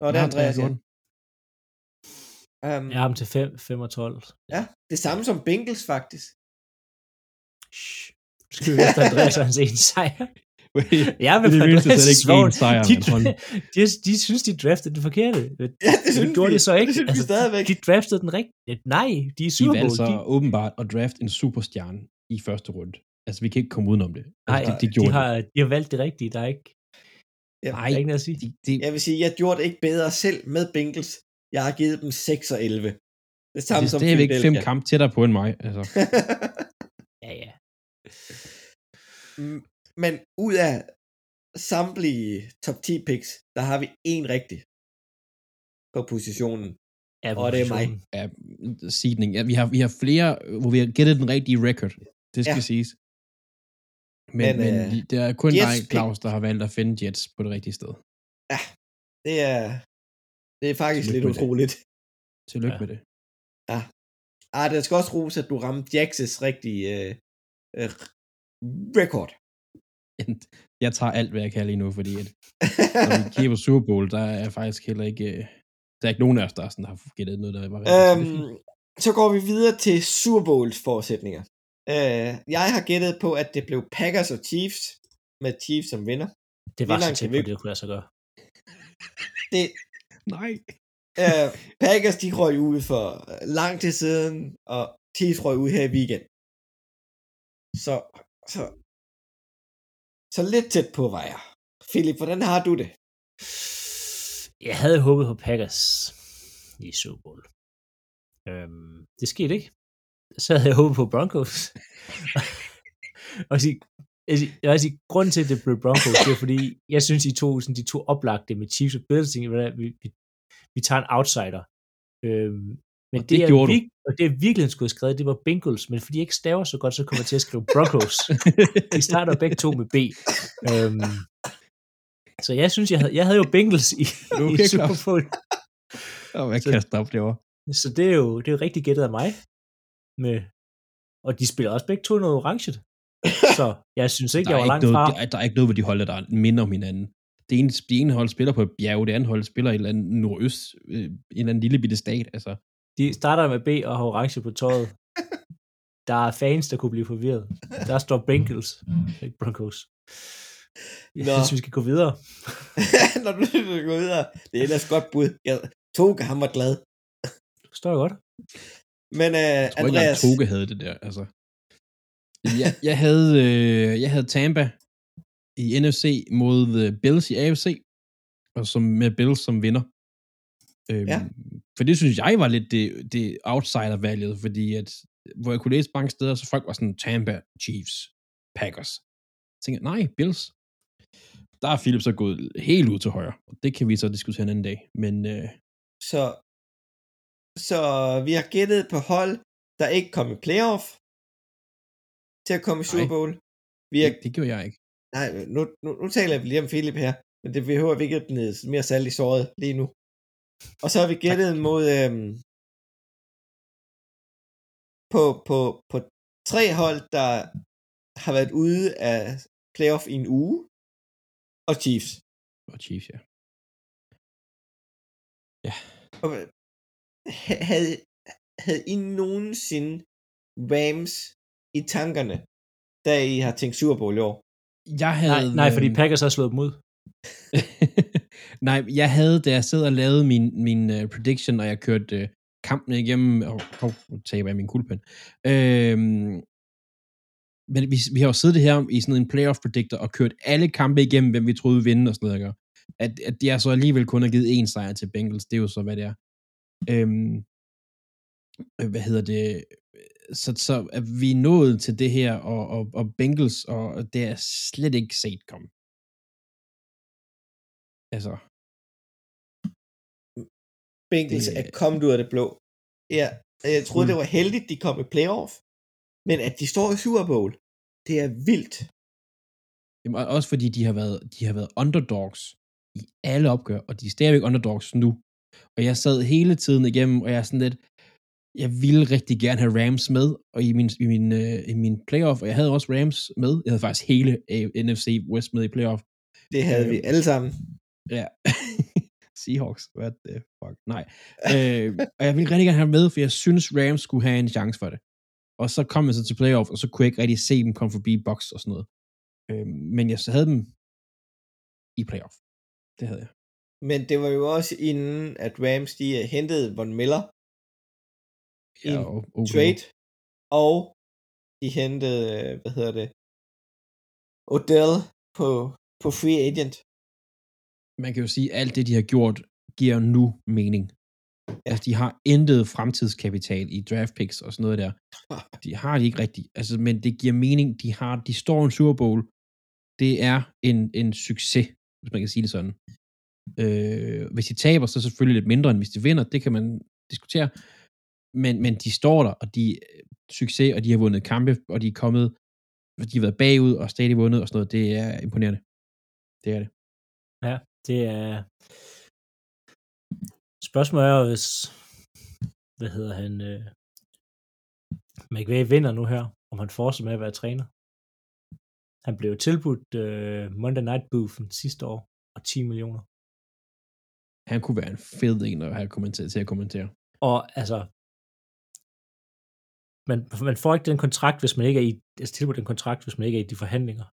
Nå, det er Andreas, ja. Um, Jeg har ham til 5, 5 og 12. ja. Det samme som Bengals, faktisk. Shh. Skal vi efter Andreas og hans ene sejr. Jeg vil det er Andreas' slet ikke en sejr, De, men de, de, synes, de draftede den forkerte. Ja, det synes gjorde vi. de så ikke. Altså, Det synes vi stadigvæk. De draftede den rigtigt. Nej, de er De Super Bowl. valgte så De, åbenbart at draft en superstjerne i første runde. Altså, vi kan ikke komme udenom det. Altså, nej, de, de, de, gjorde har, de har valgt det rigtige. Der er ikke, Ja, der er ikke noget at sige. det. De, de, Jeg vil sige, jeg gjorde det ikke bedre selv med Bengals. Jeg har givet dem 6 og 11. Det samme det, som det er ikke fem kampe tættere på end mig. Altså. Ja, ja. Men ud af samtlige top 10 picks, der har vi en rigtig på positionen. ja Og det er mig. Ja, seedning. Ja, vi, har, vi har flere, hvor vi har gættet den rigtige record. Det skal Ja. ja. siges. Men, Men, men, øh, det er kun Jets dig, Claus, der har valgt at finde Jets på det rigtige sted. Det er, det er faktisk Tillykke lidt med det. utroligt. Tillykke Ja. ja. med det. Ah, det skal også rose, at du ramte Jax's rigtige øh, øh, record. Jeg tager alt, hvad jeg kan lige nu, fordi at, når vi kigger på Super Bowl, der er faktisk heller ikke... øh, Der er ikke nogen af os, der sådan har gættet noget, der var så. Øhm, så går vi videre til Super Bowls forudsætninger. Øh, jeg har gættet på, at det blev Packers og Chiefs, med Chiefs som vinder. Det var så Vinderen tæt kan på, det kunne jeg så gøre. Det, Nej. øh, Packers, de røg ud for øh, lang tid siden, og Chiefs røg ud her i weekend. Så, så, så lidt tæt på var jeg. Philip, hvordan har du det? Jeg havde håbet på Packers i Super Bowl. Øhm, det skete ikke. Så havde jeg håbet på Broncos. og sige, jeg, vil sige- jeg grunden til, at det blev Broncos, det er fordi, jeg synes, I to, sådan, de to oplagte med Chiefs og Bills, hvad, vi, vi, vi tager en outsider. Øhm, men Og det, det er gjorde du. virk- og det er virkelig skulle have skrevet, det var Bengals, men fordi jeg ikke staver så godt, så kommer jeg til at skrive Broncos. De starter begge to med B. Øhm, så jeg synes, jeg havde, jeg havde jo Bengals i, du i okay, Super? Bowl. Og hvad Så- kaster op derovre? Så det er jo, det er jo rigtig gættet af mig. Med, og de spiller også begge to noget orange. Så jeg synes ikke, jeg var langt noget, fra. der, er, der er ikke noget ved de hold, der minder om hinanden. Det ene, det ene hold spiller på et bjerg, det andet hold spiller i et eller andet nordøst, øh, en eller anden lille bitte stat. Altså, De starter med B og har orange på tøjet. Der er fans, der kunne blive forvirret. Der står Bengals, ikke Broncos. Jeg Nå. synes, vi skal gå videre. Når du går videre. Det er ellers godt bud. Jeg, Toga, han var glad. Det forstår jeg godt. Men uh, jeg tror ikke Andreas, Toge havde det der. Altså. Jeg, jeg, havde, øh, jeg havde Tampa i NFC mod øh, Bills i AFC, og som med Bills som vinder. Øhm, Ja. For det synes jeg var lidt det, det outsider-valget, fordi at, hvor jeg kunne læse mange steder, så folk var sådan, Tampa, Chiefs, Packers. Jeg tænkte, nej, Bills. Der er Philip så gået helt ud til højre, og det kan vi så diskutere en anden dag. Men øh, så, så vi har gættet på hold, der ikke kom i playoff til at komme i. Super Bowl. Vi har, det, det gjorde jeg ikke. nej, nu, nu, nu taler vi lige om Philip her, men det behøver vi ikke at gnide mere salt i såret lige nu. Og så har vi gættet mod øhm, på, på, på tre hold, der har været ude af playoff i en uge, og Chiefs. Og Chiefs, ja. Og, ha- havde, havde I nogensinde Rams i tankerne, da I har tænkt Super Bowl i år? Jeg Nej, havde, nej, fordi øhm, Packers har slået dem ud. Nej, jeg havde, da jeg sad og lavede min, min uh, prediction, og jeg kørte øh, uh, kampene igennem, og oh, nu taber jeg min kuglepen. Øhm, men vi, vi har jo siddet her i sådan en playoff predictor og kørt alle kampe igennem, hvem vi troede ville vinde og sådan noget, ikke? At, at jeg så alligevel kun har givet én sejr til Bengals, det er jo så, hvad det er. Øhm, øh, hvad hedder det? Så, så er vi nået til det her, og, og, og Bengals, og det er slet ikke set komme. Altså, Bengals Det- er kommet ud af det blå. Ja, jeg troede, Mm. det var heldigt, de kom i playoff, men at de står i Super Bowl, det er vildt. Jamen, og også fordi de har, været, de har været underdogs i alle opgør, og de er stadigvæk underdogs nu. Og jeg sad hele tiden igennem, og jeg er sådan lidt, jeg ville rigtig gerne have Rams med, og i min, i min, øh, i min playoff, og jeg havde også Rams med. Jeg havde faktisk hele øh, NFC West med i playoff. Det havde vi Øhm. alle sammen. Ja. Seahawks, what the fuck, nej. øh, og jeg ville rigtig gerne have med, for jeg synes Rams skulle have en chance for det. Og så kom jeg så til playoff, og så kunne jeg ikke rigtig se dem komme forbi box og sådan noget. Øh, men jeg så havde dem i playoff. Det havde jeg. Men det var jo også inden, at Rams de øh, hentede Von Miller i en og, og, trade, og de hentede, øh, hvad hedder det, Odell på, på free agent. Man kan jo sige, at alt det, de har gjort, giver nu mening. Ja. Altså, de har intet fremtidskapital i draft picks og sådan noget der. De har de ikke rigtigt. Altså, men det giver mening. De, har, de står en Super Bowl. Det er en, en succes, hvis man kan sige det sådan. Øh, hvis de taber, så er selvfølgelig lidt mindre, end hvis de vinder. Det kan man diskutere. Men, men de står der, og de er succes, og de har vundet kampe, og de er kommet, de har været bagud og stadig vundet og sådan noget. Det er imponerende. Det er det. Ja, det er... Spørgsmålet er hvis... Hvad hedder han? Øh... McVay vinder nu her, om han fortsætter med at være træner. Han blev tilbudt øh, Monday Night Boothen sidste år, og 10 millioner. Han kunne være en fed en at have kommenteret, til at kommentere. Og altså, man, man får ikke den kontrakt, hvis man ikke er i, altså tilbudt den kontrakt, hvis man ikke er i de forhandlinger.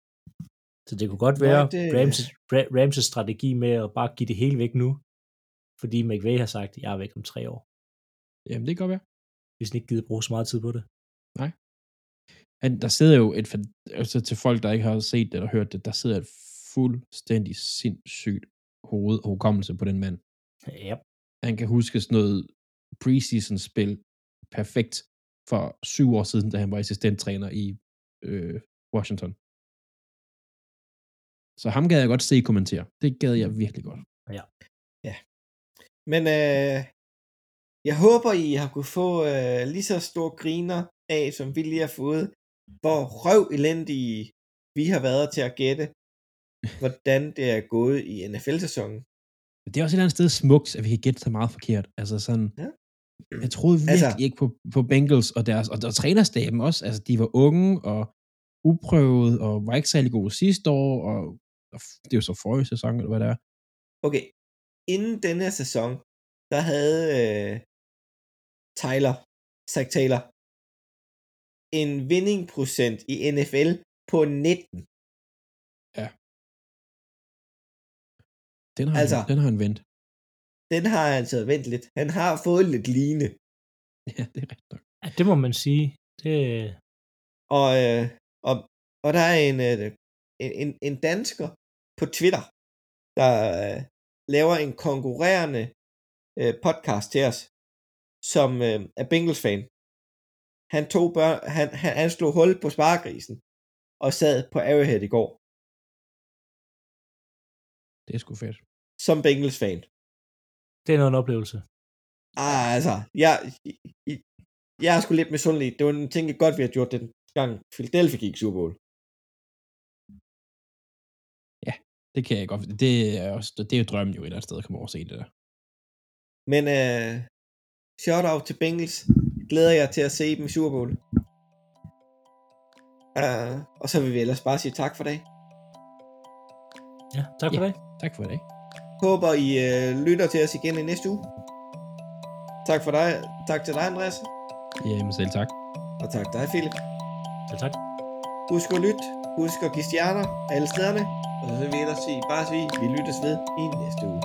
Så det kunne godt være Nej, det- Ramses, Ra- Ramses strategi med at bare give det hele væk nu, fordi McVay har sagt, at jeg er væk om tre år, Jamen, det kan godt være. hvis han ikke gider bruge så meget tid på det. Han, der sidder jo et, altså til folk, der ikke har set det eller hørt det, der sidder et fuldstændig sindssygt hoved og hukommelse på den mand. Ja, Han kan huske sådan noget preseason-spil perfekt for syv år siden, da han var assistenttræner i øh, Washington. Så ham gad jeg godt se kommentere. Det gad jeg virkelig godt. Men øh, jeg håber, I har kunne få øh, lige så stor griner af, som vi lige har fået, hvor røv elendige vi har været til at gætte, hvordan det er gået i NFL-sæsonen. Det er også et eller andet sted smukt, at vi kan gætte så meget forkert. Altså sådan, Ja. jeg troede virkelig Altså- ikke på, på Bengals og deres, og, og trænerstaben også. Altså, de var unge og uprøvet, og var ikke særlig gode sidste år, og det er jo så forrige sæson, eller hvad det er. Okay, inden denne her sæson, der havde øh, Tyler, Zach Taylor, en vindingprocent i NFL på 19. Den har, Altså- han, den har han vendt. Den har han altså vendt lidt. Han har fået lidt line. Ja, det er rigtigt nok. ja det må man sige. Det, Og, øh, og, og der er en, øh, en, en, en dansker på Twitter, der øh, laver en konkurrerende øh, podcast til os, som øh, er Bengals-fan. Han tog børn, han, han, han slog hul på sparegrisen og sad på Arrowhead i går, Det er sgu fedt. som Bengals-fan. det er noget en oplevelse. Ah, altså, jeg, jeg, jeg er sgu lidt misundelig. Det var en ting, jeg godt, vi har gjort den gang Philadelphia gik Super Bowl. Det kan jeg godt. Det er, også, det er jo drømmen jo et eller andet sted at komme over og se det der. Men øh, shout-out til Bengals. Glæder jeg til at se dem i Super Bowl. Uh, og så vil vi ellers bare sige tak for dag. Ja, tak for Ja. det. Tak for det. Håber I øh, lytter til os igen i næste uge. Tak for dig. Tak til dig, Andreas. Jamen selv tak. Og tak dig, Philip. Ja, tak. Husk at lytte. Husk at give stjerner alle stederne. Og så vil jeg ellers sige, bare sige, vi lyttes ved i næste uge.